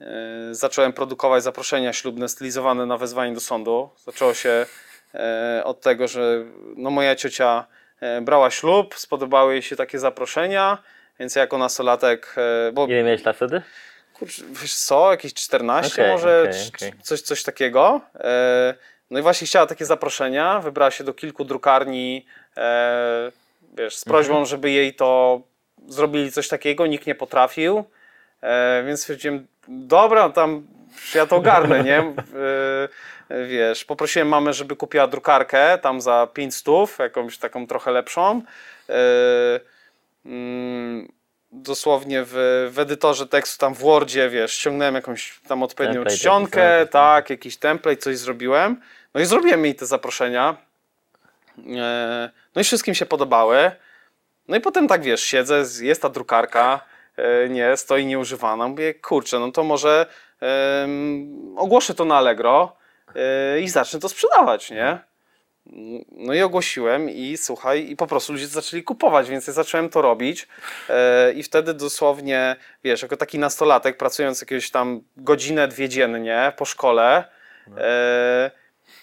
e, zacząłem produkować zaproszenia ślubne stylizowane na wezwanie do sądu. Zaczęło się e, od tego, że no, moja ciocia e, brała ślub, spodobały jej się takie zaproszenia, więc ja jako nastolatek, e, bo
Ile miałeś lat wtedy?
Wiesz co, jakieś 14
Okej,
może, c-
okej.
Coś, coś takiego. E, No i właśnie chciała takie zaproszenia, wybrała się do kilku drukarni, e, wiesz, z prośbą,
Mhm.
żeby jej to zrobili coś takiego, nikt nie potrafił, e, więc stwierdziłem, dobra, tam ja to ogarnę, nie? Wiesz, poprosiłem mamę, żeby kupiła drukarkę tam za 5 stów, jakąś taką trochę lepszą. Dosłownie w, w edytorze tekstu, tam w Wordzie, wiesz, ściągnąłem jakąś tam odpowiednią
Template
czcionkę,
jakiś, tak.
tak, jakiś template, coś zrobiłem. No i zrobiłem jej te zaproszenia. E, No i wszystkim się podobały. No i potem tak, wiesz, siedzę, jest ta drukarka, e, nie, stoi nieużywana. Mówię, kurczę, no to może em, ogłoszę to na Allegro e, i zacznę to sprzedawać, nie? No i ogłosiłem i słuchaj, i po prostu ludzie zaczęli kupować, więc ja zacząłem to robić e, i wtedy dosłownie, wiesz, jako taki nastolatek pracując jakieś tam godzinę, dwie dziennie po szkole, e,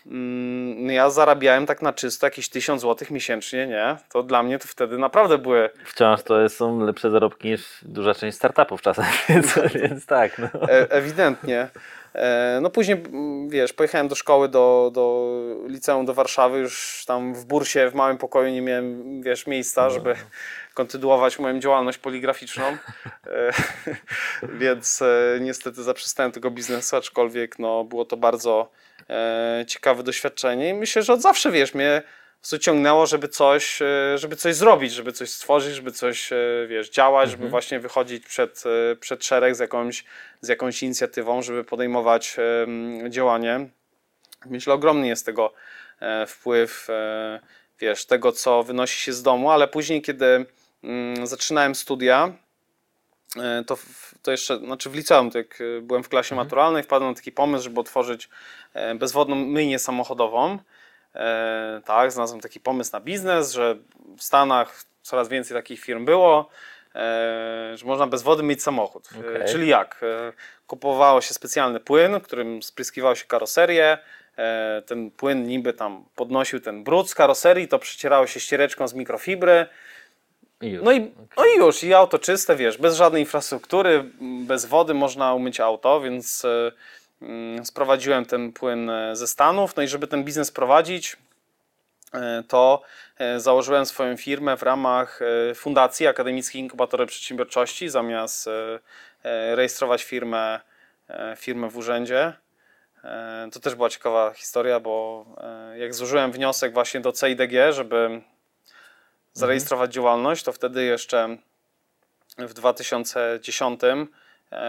mm, no ja zarabiałem tak na czysto jakieś 1000 zł miesięcznie, nie? To dla mnie to wtedy naprawdę były
Wciąż to są lepsze zarobki niż duża część startupów czasem, więc, więc tak. No.
E, ewidentnie. E, No później, wiesz, pojechałem do szkoły, do, do liceum do Warszawy, już tam w bursie, w małym pokoju nie miałem, wiesz, miejsca, żeby kontynuować moją działalność poligraficzną, E, więc e, niestety zaprzestałem tego biznesu, aczkolwiek no, było to bardzo ciekawe doświadczenie i myślę, że od zawsze, wiesz, mnie prostu ciągnęło, żeby coś, e, żeby coś zrobić, żeby coś stworzyć, żeby coś, e, wiesz, działać, żeby właśnie wychodzić przed, e, przed szereg z jakąś, z jakąś inicjatywą, żeby podejmować działanie. Myślę, ogromny jest tego wpływ, wiesz, tego, co wynosi się z domu, ale później, kiedy mm, zaczynałem studia, to, to jeszcze, znaczy w liceum, jak byłem w klasie maturalnej, wpadłem na taki pomysł, żeby otworzyć bezwodną myjnię samochodową. E, tak, znalazłem taki pomysł na biznes, że w Stanach coraz więcej takich firm było, e, że można bez wody myć samochód. E,
Okej.
Czyli jak? Kupowało się specjalny płyn, którym spryskiwało się karoserię. Ten płyn niby tam podnosił ten brud z karoserii, to przecierało się ściereczką z mikrofibry.
I.
No i, no i już, i auto czyste, wiesz, bez żadnej infrastruktury, bez wody można umyć auto, więc sprowadziłem ten płyn e, ze Stanów. No i żeby ten biznes prowadzić, e, to e, założyłem swoją firmę w ramach Fundacji Akademickiej Inkubatory Przedsiębiorczości, zamiast rejestrować firmę, firmę w urzędzie. To też była ciekawa historia, bo jak złożyłem wniosek właśnie do CIDG, żeby zarejestrować działalność, to wtedy jeszcze w 2010 e,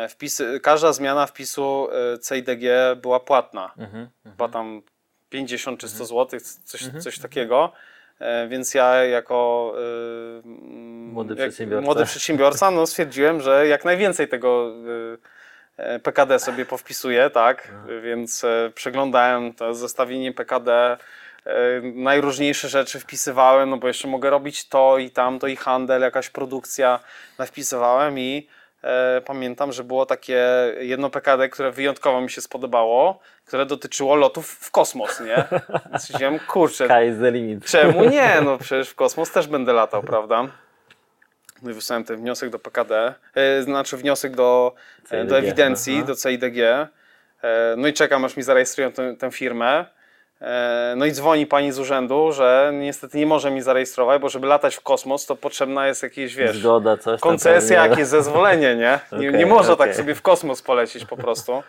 wpisy, każda zmiana wpisu e, CIDG była płatna.
Mhm.
Chyba tam 50 czy 100 zł, coś, coś takiego. E, Więc ja jako e,
Młody
jak
przedsiębiorca.
młody przedsiębiorca no, stwierdziłem, że jak najwięcej tego e, e, PKD sobie powpisuję, tak? Więc e, przeglądałem to zestawienie PKD, e, najróżniejsze rzeczy wpisywałem, no bo jeszcze mogę robić to i tamto i handel, jakaś produkcja, wpisywałem i e, pamiętam, że było takie jedno PKD, które wyjątkowo mi się spodobało, które dotyczyło lotów w kosmos, nie? Stwierdziłem, kurczę. Czemu nie? No przecież w kosmos też będę latał, prawda? No i wysłałem ten wniosek do PKD, e, znaczy wniosek do, e,
CIDG,
do ewidencji,
aha.
do CIDG. E, no i czekam, aż mi zarejestrują tę, tę firmę. E, no i dzwoni pani z urzędu, że niestety nie może mi zarejestrować, bo żeby latać w kosmos, to potrzebna jest jakieś, wiesz,
Zgoda, coś
koncesja,
pewnie.
jakieś zezwolenie, nie? Nie,
Okej,
nie można tak
okej.
sobie w kosmos polecieć po prostu.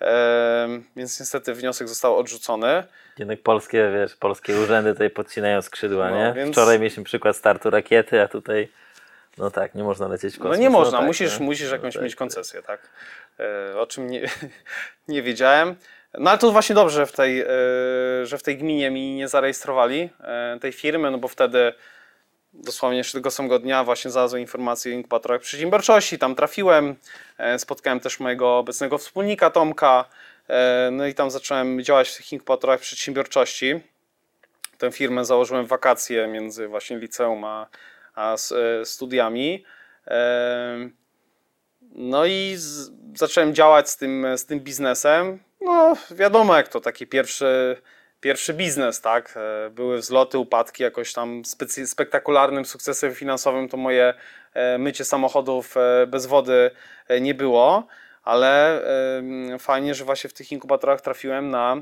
E, więc niestety wniosek został odrzucony.
Jednak polskie, wiesz, polskie urzędy tutaj podcinają skrzydła,
No,
nie?
więc-
Wczoraj mieliśmy przykład startu rakiety, a tutaj, no tak, nie można lecieć w kosmos.
No nie można,
tak,
musisz,
no.
musisz jakąś
No
mieć
tak,
koncesję, tak? E, o czym nie, nie wiedziałem. No ale to właśnie dobrze, w tej, e, że w tej gminie mi nie zarejestrowali e, tej firmy, no bo wtedy dosłownie jeszcze tego samego dnia właśnie znalazłem informację o inkubatorach przedsiębiorczości, tam trafiłem, e, spotkałem też mojego obecnego wspólnika Tomka, no i tam zacząłem działać w tych inkubatorach przedsiębiorczości. Tę firmę założyłem w wakacje między właśnie liceum a, a studiami. No i z, zacząłem działać z tym, z tym biznesem. No, wiadomo, jak to taki pierwszy, pierwszy biznes, tak? E, Były wzloty, upadki, jakoś tam spektakularnym sukcesem finansowym to moje e, mycie samochodów e, bez wody nie było, ale fajnie, że właśnie w tych inkubatorach trafiłem na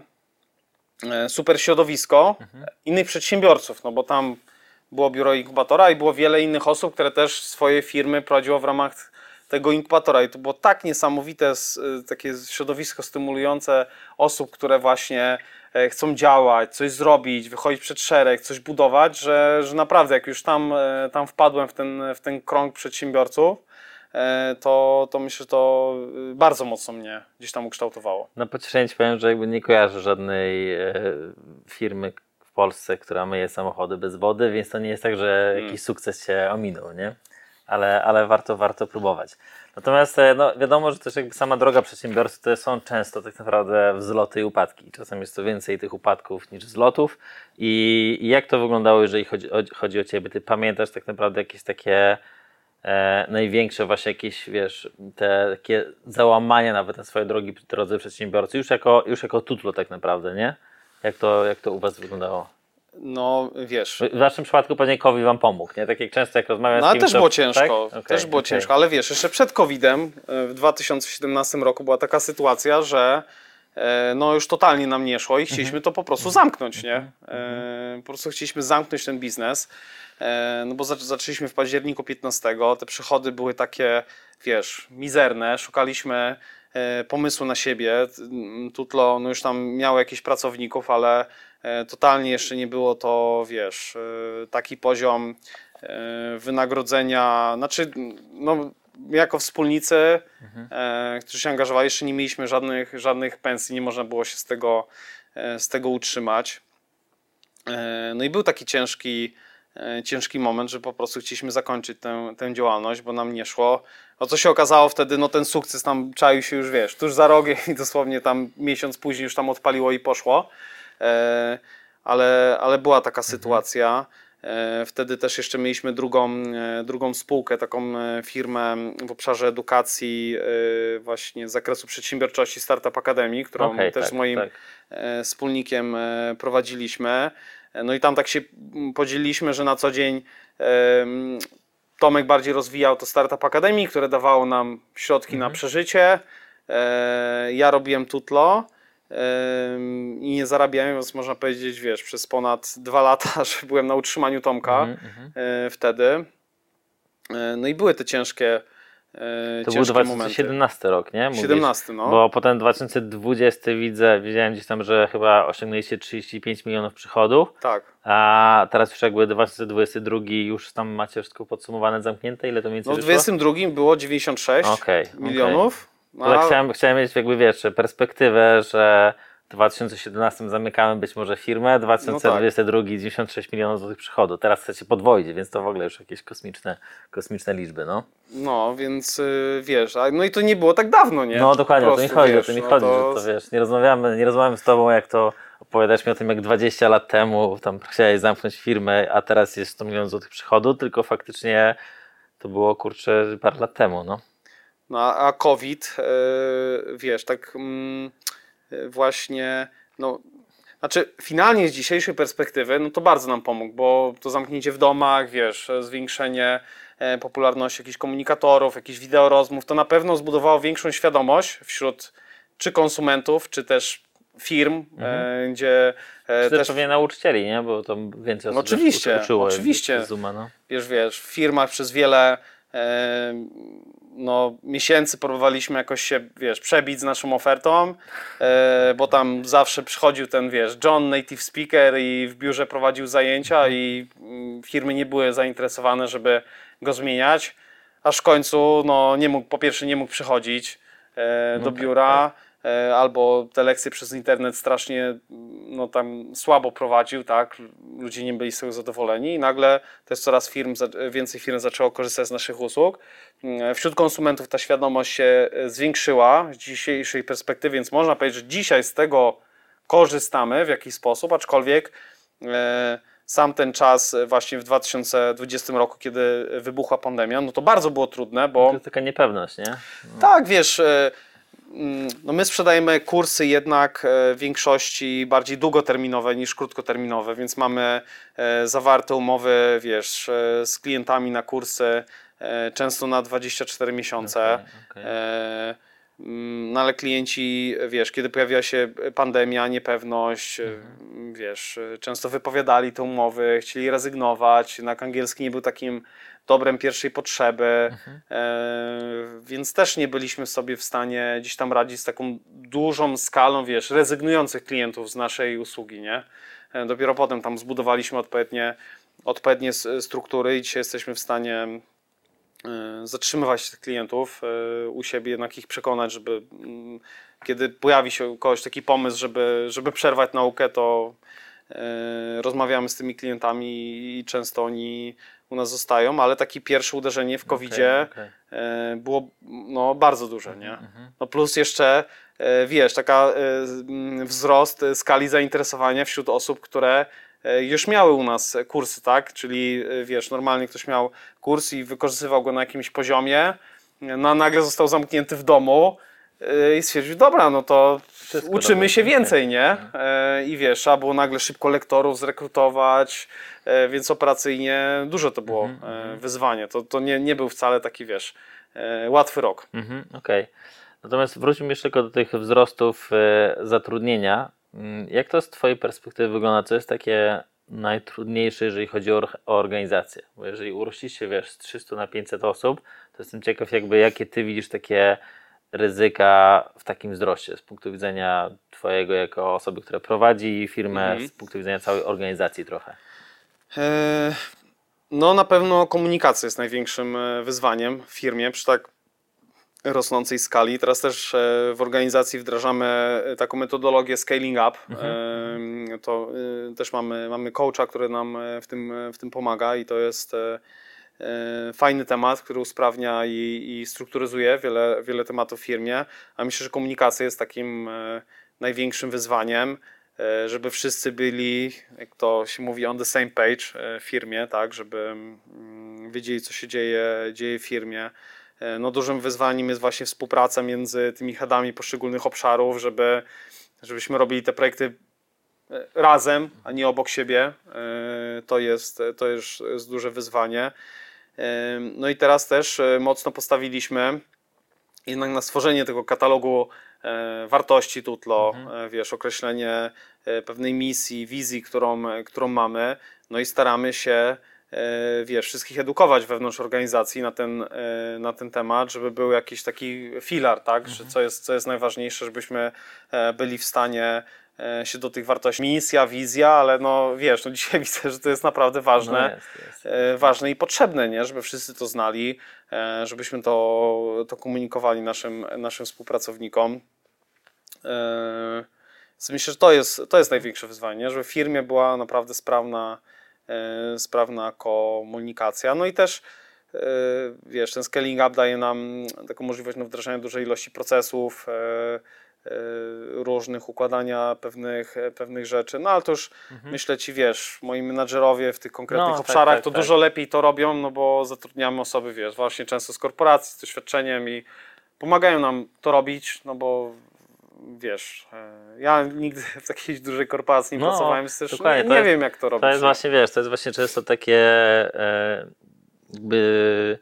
super środowisko innych przedsiębiorców, no bo tam było biuro inkubatora i było wiele innych osób, które też swoje firmy prowadziło w ramach tego inkubatora i to było tak niesamowite y, takie środowisko stymulujące osób, które właśnie e, chcą działać, coś zrobić, wychodzić przed szereg, coś budować, że, że naprawdę jak już tam, e, tam wpadłem w ten, w ten krąg przedsiębiorców, e, to, to myślę, że to y, bardzo mocno mnie gdzieś tam ukształtowało.
Na pocieszenie ci powiem, że jakby nie kojarzę żadnej firmy w Polsce, która myje samochody bez wody, więc to nie jest tak, że
Hmm.
jakiś sukces się ominął, nie? Ale, ale warto, warto próbować. Natomiast e, no, wiadomo, że też jakby sama droga przedsiębiorcy to są często tak naprawdę wzloty i upadki. Czasem jest to więcej tych upadków niż wzlotów. I, i jak to wyglądało, jeżeli chodzi o, chodzi o ciebie? Ty pamiętasz tak naprawdę jakieś takie e, największe właśnie jakieś, wiesz, te takie załamania nawet na swojej drogi, drodze przedsiębiorcy, już jako, już jako tutlo tak naprawdę, nie? Jak to, jak to u was wyglądało?
No wiesz,
W waszym przypadku pewnie COVID wam pomógł, nie? Tak jak często jak rozmawiam
No
z kimś,
też
to-
było ciężko,
tak? Okej,
też było
okej.
ciężko, ale wiesz, jeszcze przed COVID-em e, w 2017 roku była taka sytuacja, że e, no już totalnie nam nie szło i chcieliśmy
Mhm.
to po prostu zamknąć, nie? E, Po prostu chcieliśmy zamknąć ten biznes, no bo zac- zaczęliśmy w październiku 15, te przychody były takie, wiesz, mizerne, szukaliśmy pomysłu na siebie. Tutlo no już tam miało jakichś pracowników, ale totalnie jeszcze nie było to, wiesz, e, taki poziom e, wynagrodzenia, znaczy, no, jako wspólnicy, e, którzy się angażowali, jeszcze nie mieliśmy żadnych, żadnych pensji, nie można było się z tego, e, z tego utrzymać. E, No i był taki ciężki, e, ciężki moment, że po prostu chcieliśmy zakończyć tę, tę działalność, bo nam nie szło. O co się okazało wtedy, no ten sukces tam czaił się już, wiesz, tuż za rogiem i dosłownie tam miesiąc później już tam odpaliło i poszło. E, Ale, ale była taka sytuacja. E, Wtedy też jeszcze mieliśmy drugą, e, drugą spółkę, taką firmę w obszarze edukacji, właśnie z zakresu przedsiębiorczości Startup Academy, którą
Okej,
też
tak,
z moim
tak.
wspólnikiem prowadziliśmy. No i tam tak się mm, podzieliliśmy, że na co dzień em, Tomek bardziej rozwijał to Startup Academy, które dawało nam środki na przeżycie. Ja robiłem tutlo i nie zarabiałem, więc można powiedzieć, wiesz, przez ponad dwa lata, że byłem na utrzymaniu Tomka
Mhm, mhm.
e, wtedy. E, No i były te ciężkie, e,
To był
ciężkie momenty.
2017 rok, nie? Mówisz?
17, no.
Bo potem 2020 widzę, widziałem gdzieś tam, że chyba osiągnęliście 35 milionów przychodów,
Tak.
a teraz już jakby 2022 już tam macie wszystko podsumowane, zamknięte, ile to mniej
No
więcej
w
wyszło?
22 było 96
Okej,
milionów.
Ale
a-
chciałem, chciałem mieć jakby, wiesz, perspektywę, że w 2017 zamykamy być może firmę, 2022 96 milionów złotych przychodu. Teraz chcecie podwoić, więc to w ogóle już jakieś kosmiczne, kosmiczne liczby, no.
No, więc y, wiesz, a, no i to nie było tak dawno, nie?
No dokładnie, o to mi
prostu,
chodzi, o
wiesz,
to mi
no
chodzi,
to-
że to wiesz, nie rozmawiamy, nie rozmawiamy z tobą, jak to opowiadasz mi o tym, jak 20 lat temu tam chciałeś zamknąć firmę, a teraz jest 100 milionów złotych przychodu, tylko faktycznie to było, kurczę, parę lat temu, no.
No, a COVID, e, wiesz, tak mm, e, właśnie, no, znaczy finalnie z dzisiejszej perspektywy, no to bardzo nam pomógł, bo to zamknięcie w domach, wiesz, zwiększenie e, popularności jakichś komunikatorów, jakichś wideorozmów, to na pewno zbudowało większą świadomość wśród czy konsumentów, czy też firm, e, gdzie e,
też pewnie nauczycieli, nie? Bo to więcej osób
No oczywiście,
uczyło
oczywiście.
Zooma, no.
wiesz, wiesz, w firmach przez wiele e, no, miesięcy próbowaliśmy jakoś się, wiesz, przebić z naszą ofertą, e, bo tam zawsze przychodził ten, wiesz, John, native speaker i w biurze prowadził zajęcia i mm, firmy nie były zainteresowane, żeby go zmieniać, aż w końcu, no, nie mógł, po pierwsze nie mógł przychodzić e, do
tak,
biura, e, albo te lekcje przez internet strasznie no, tam słabo prowadził, tak? Ludzie nie byli z tego zadowoleni i nagle też coraz firm, więcej firm zaczęło korzystać z naszych usług. Mm, Wśród konsumentów ta świadomość się e, zwiększyła z dzisiejszej perspektywy, więc można powiedzieć, że dzisiaj z tego korzystamy w jakiś sposób, aczkolwiek e, sam ten czas e, właśnie w 2020 roku, kiedy wybuchła pandemia, no to bardzo było trudne, bo...
To taka niepewność, nie?
Tak, wiesz, e, no my sprzedajemy kursy jednak e, w większości bardziej długoterminowe niż krótkoterminowe, więc mamy e, zawarte umowy, wiesz, e, z klientami na kursy często na 24 miesiące.
Okej.
E, mm, No ale klienci, wiesz, kiedy pojawiła się pandemia, niepewność,
Mhm.
wiesz, często wypowiadali te umowy, chcieli rezygnować, jednak angielski nie był takim dobrem pierwszej potrzeby,
Mhm.
e, więc też nie byliśmy sobie w stanie gdzieś tam radzić z taką dużą skalą, wiesz, rezygnujących klientów z naszej usługi, nie? E, Dopiero potem tam zbudowaliśmy odpowiednie, odpowiednie struktury i dzisiaj jesteśmy w stanie e, zatrzymywać tych klientów e, u siebie, jednak ich przekonać, żeby mm, kiedy pojawi się u kogoś taki pomysł, żeby, żeby przerwać naukę, to e, rozmawiamy z tymi klientami i często oni u nas zostają, ale takie pierwsze uderzenie w COVID-zie
Okej, okej.
e, było no, bardzo duże, nie? No plus jeszcze, e, wiesz, taka e, wzrost skali zainteresowania wśród osób, które już miały u nas kursy, tak? Czyli wiesz, normalnie ktoś miał kurs i wykorzystywał go na jakimś poziomie, no a nagle został zamknięty w domu i stwierdził, dobra, no to
Wszystko
uczymy się więcej, nie? E, I wiesz, trzeba było nagle szybko lektorów zrekrutować, e, więc operacyjnie dużo to było e, wyzwanie. To, to nie, nie był wcale taki, wiesz, łatwy rok.
Mhm, Okej. Natomiast wróćmy jeszcze tylko do tych wzrostów zatrudnienia. Mm, Jak to z Twojej perspektywy wygląda? Co jest takie najtrudniejsze, jeżeli chodzi o, or- o organizację? Bo jeżeli urościście, wiesz, z 300 na 500 osób, to jestem ciekaw, jakby jakie Ty widzisz takie ryzyka w takim wzroście z punktu widzenia Twojego jako osoby, która prowadzi firmę,
Mhm.
z punktu widzenia całej organizacji trochę.
E, No na pewno komunikacja jest największym e, wyzwaniem w firmie przy tak rosnącej skali. Teraz też e, w organizacji wdrażamy taką metodologię scaling up. E, To e, też mamy, mamy coacha, który nam w tym, w tym pomaga i to jest fajny temat, który usprawnia i, i strukturyzuje wiele, wiele tematów w firmie. A myślę, że komunikacja jest takim e, największym wyzwaniem e, żeby wszyscy byli, jak to się mówi, on the same page e, w firmie, tak, żeby mm, wiedzieli, co się dzieje, dzieje w firmie. E, No, dużym wyzwaniem jest właśnie współpraca między tymi headami poszczególnych obszarów, żeby, żebyśmy robili te projekty e, razem, a nie obok siebie. E, To jest, to jest, jest duże wyzwanie. No i teraz też e, mocno postawiliśmy jednak na stworzenie tego katalogu e, wartości Tutlo, e, wiesz, określenie pewnej misji, wizji, którą, którą mamy, no i staramy się wiesz, wszystkich edukować wewnątrz organizacji na ten, na ten temat, żeby był jakiś taki filar, tak, że co jest, co jest najważniejsze, żebyśmy byli w stanie się do tych wartości, misja, wizja, ale no wiesz, no dzisiaj widzę, że to jest naprawdę ważne
No jest, jest.
e, ważne i potrzebne, nie? żeby wszyscy to znali, e, żebyśmy to, to komunikowali naszym, naszym współpracownikom. E, myślę, że to jest, to jest największe wyzwanie, nie? żeby w firmie była naprawdę sprawna, e, sprawna komunikacja. No i też e, wiesz, ten scaling up daje nam taką możliwość no, wdrażania dużej ilości procesów, e, e, różnych układania pewnych, pewnych rzeczy. No ale to już myślę ci, wiesz, moi menadżerowie w tych konkretnych
Mhm. No, tak,
obszarach
tak,
to
tak.
dużo lepiej to robią, no bo zatrudniamy osoby, wiesz, właśnie często z korporacji, z doświadczeniem i pomagają nam to robić, no bo wiesz, e, ja nigdy w takiej dużej korporacji nie
No,
pracowałem, więc też nie, nie
jest-
wiem jak to robić.
To jest
nie?
właśnie, wiesz, to jest właśnie często takie e, jakby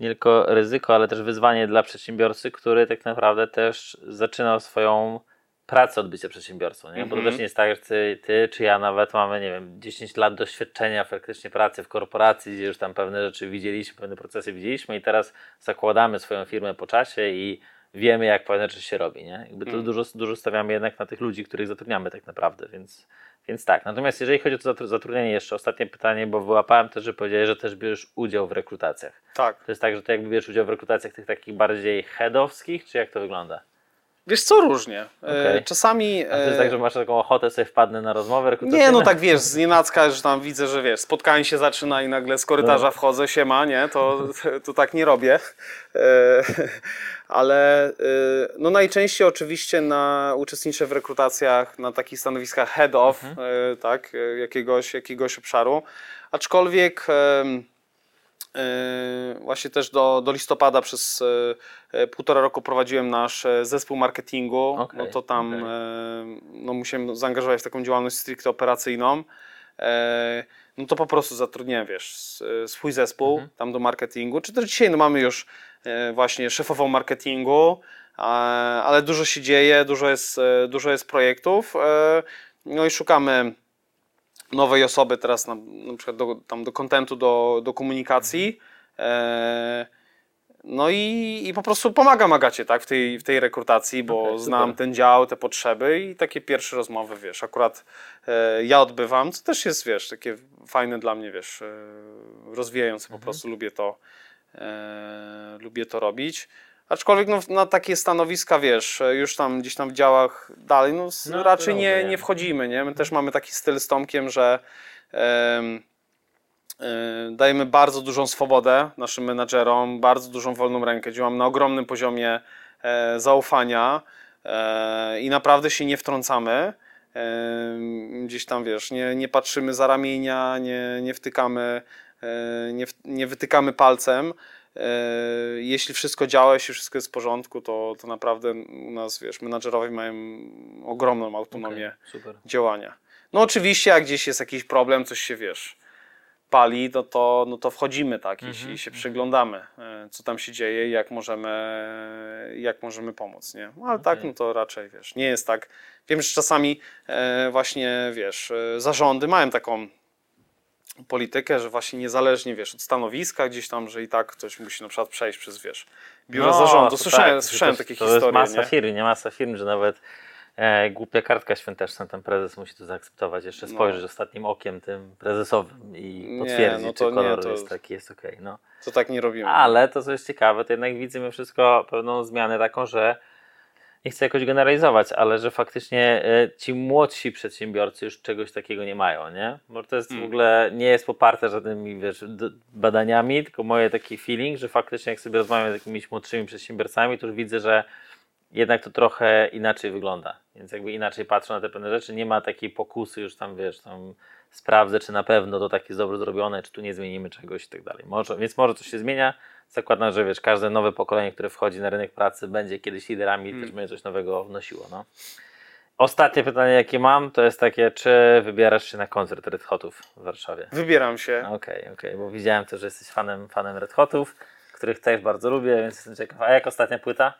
nie tylko ryzyko, ale też wyzwanie dla przedsiębiorcy, który tak naprawdę też zaczynał swoją pracę od bycia przedsiębiorcą, nie? Bo to
Mhm.
też nie jest tak, że ty, ty czy ja nawet mamy, nie wiem, 10 lat doświadczenia faktycznie pracy w korporacji, gdzie już tam pewne rzeczy widzieliśmy, pewne procesy widzieliśmy i teraz zakładamy swoją firmę po czasie i wiemy, jak pewne rzeczy się robi, nie? Jakby to
Mhm.
dużo, dużo stawiamy jednak na tych ludzi, których zatrudniamy tak naprawdę, więc, więc tak. Natomiast jeżeli chodzi o to zatru- zatrudnienie, jeszcze ostatnie pytanie, bo wyłapałem też, że powiedziałeś, że też bierzesz udział w rekrutacjach.
Tak.
To jest tak, że ty jakby bierzesz udział w rekrutacjach tych takich bardziej headowskich, czy jak to wygląda?
Wiesz co, różnie. E,
Okej.
Czasami...
A to jest
e,
tak, że masz taką ochotę sobie wpadnę na rozmowę?
Nie, no tak wiesz, z nienacka, że tam widzę, że wiesz, spotkanie się zaczyna i nagle z korytarza
No.
wchodzę, siema, nie, to, to tak nie robię. Ale e, no najczęściej oczywiście na, uczestniczę w rekrutacjach na takich stanowiskach head of,
Mhm.
e, tak, e, jakiegoś, jakiegoś obszaru. Aczkolwiek właśnie też do, do listopada przez półtora roku prowadziłem nasz e, zespół marketingu,
Okej,
no to tam
okej.
e, no musiałem zaangażować w taką działalność stricte operacyjną. E, no to po prostu zatrudniłem, wiesz, swój zespół
Mhm.
tam do marketingu. Czy też dzisiaj no mamy już właśnie szefową marketingu, ale dużo się dzieje, dużo jest, e, dużo jest projektów. e, No i szukamy nowej osoby teraz na, na przykład do, tam do kontentu, do, do komunikacji. E, no i, i po prostu pomagam Agacie tak, w, tej, w tej rekrutacji, bo
super.
znam ten dział, te potrzeby i takie pierwsze rozmowy, wiesz, akurat e, ja odbywam, co też jest, wiesz, takie fajne dla mnie, wiesz, e, rozwijające, po prostu lubię to, e, lubię to robić. Aczkolwiek no, na takie stanowiska, wiesz, e, już tam gdzieś tam w działach dalej, no,
No,
raczej nie, nie wchodzimy, nie? My też mamy taki styl z Tomkiem, że e, dajemy bardzo dużą swobodę naszym menadżerom, bardzo dużą wolną rękę, działamy na ogromnym poziomie e, zaufania i naprawdę się nie wtrącamy. Gdzieś tam, wiesz, nie, nie patrzymy za ramienia, nie, nie wtykamy, nie, w- nie wytykamy palcem. E, Jeśli wszystko działa, jeśli wszystko jest w porządku, to, to naprawdę u nas, wiesz, menadżerowie mają ogromną autonomię
super.
działania. No oczywiście, jak gdzieś jest jakiś problem, coś się, wiesz, pali, no to, no to wchodzimy, tak, i,
Mhm,
się- i się przyglądamy, e, co tam się dzieje i jak możemy, jak możemy pomóc, nie? No, ale tak,
Okej.
no to raczej, wiesz, nie jest tak. Wiem, że czasami e, właśnie, wiesz, e, zarządy mają taką politykę, że właśnie niezależnie, wiesz, od stanowiska gdzieś tam, że i tak ktoś musi na przykład przejść przez, wiesz, biuro
No,
zarządu.
to
Słyszałem,
tak,
słyszałem
to,
takie
to
historie,
jest masa
nie?
firm, nie masa firm, że nawet e, głupia kartka świąteczna, ten prezes musi to zaakceptować, jeszcze
No.
spojrzeć ostatnim okiem tym prezesowym i potwierdzić,
no to
czy kolor
nie, to-
jest taki, jest okej. no.
To tak nie robimy.
Ale to, co jest ciekawe, to jednak widzimy wszystko pewną zmianę taką, że nie chcę jakoś generalizować, ale że faktycznie e, ci młodsi przedsiębiorcy już czegoś takiego nie mają, nie? Bo to jest w
Mm.
ogóle, nie jest poparte żadnymi, wiesz, badaniami, tylko moje taki feeling, że faktycznie jak sobie rozmawiam z jakimiś młodszymi przedsiębiorcami, to już widzę, że jednak to trochę inaczej wygląda. Więc jakby inaczej patrzą na te pewne rzeczy, nie ma takiej pokusy już tam, wiesz, tam sprawdzę, czy na pewno to tak jest dobrze zrobione, czy tu nie zmienimy czegoś i tak dalej. Może, więc może coś się zmienia. Zakładam, że wiesz, każde nowe pokolenie, które wchodzi na rynek pracy, będzie kiedyś liderami i
Hmm.
też będzie coś nowego wnosiło. No. Ostatnie pytanie, jakie mam, to jest takie, czy wybierasz się na koncert Red Hotów w Warszawie?
Wybieram się.
Okej, okej, bo widziałem też, że jesteś fanem, fanem Red Hotów, których też bardzo lubię, więc jestem ciekaw. A jak ostatnia płyta?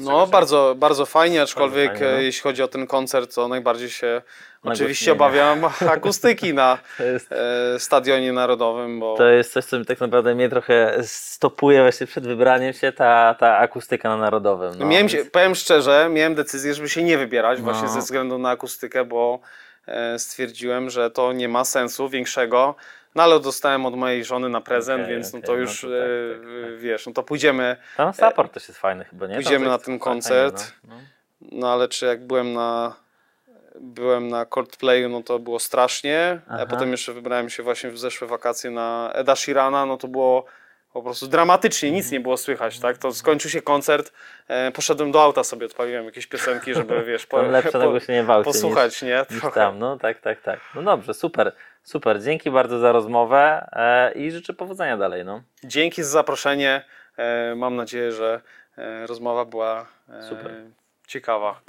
No bardzo, bardzo fajnie, aczkolwiek
fajnie, no.
jeśli chodzi o ten koncert, to najbardziej się oczywiście obawiam akustyki na e, Stadionie Narodowym, bo
to jest coś, co mi tak naprawdę mnie trochę stopuje właśnie przed wybraniem się, ta, ta akustyka na Narodowym. No,
miałem się, powiem szczerze, miałem decyzję, żeby się nie wybierać
No.
właśnie ze względu na akustykę, bo e, stwierdziłem, że to nie ma sensu większego. No ale dostałem od mojej żony na prezent,
Okej,
więc no
okej,
to
no
już
to tak,
e,
tak, tak.
wiesz, no to pójdziemy.
Tam support też jest fajny chyba, nie?
Pójdziemy na ten
fajnie,
koncert.
No, no.
No ale czy jak byłem na byłem na Coldplayu, no to było strasznie.
Aha.
A potem jeszcze wybrałem się właśnie w zeszłe wakacje na Eda Sheerana, no to było po prostu dramatycznie, nic nie było słychać, tak? To skończył się koncert, e, poszedłem do auta sobie, odpaliłem jakieś piosenki, żeby wiesz, po,
lepsze
po,
w aucie
posłuchać, nie?
niż, niż
Trochę.
tam. No tak, tak, tak. No dobrze, super, super. Dzięki bardzo za rozmowę e, i życzę powodzenia dalej. No.
Dzięki za zaproszenie. E, mam nadzieję, że e, rozmowa była
Super.
ciekawa.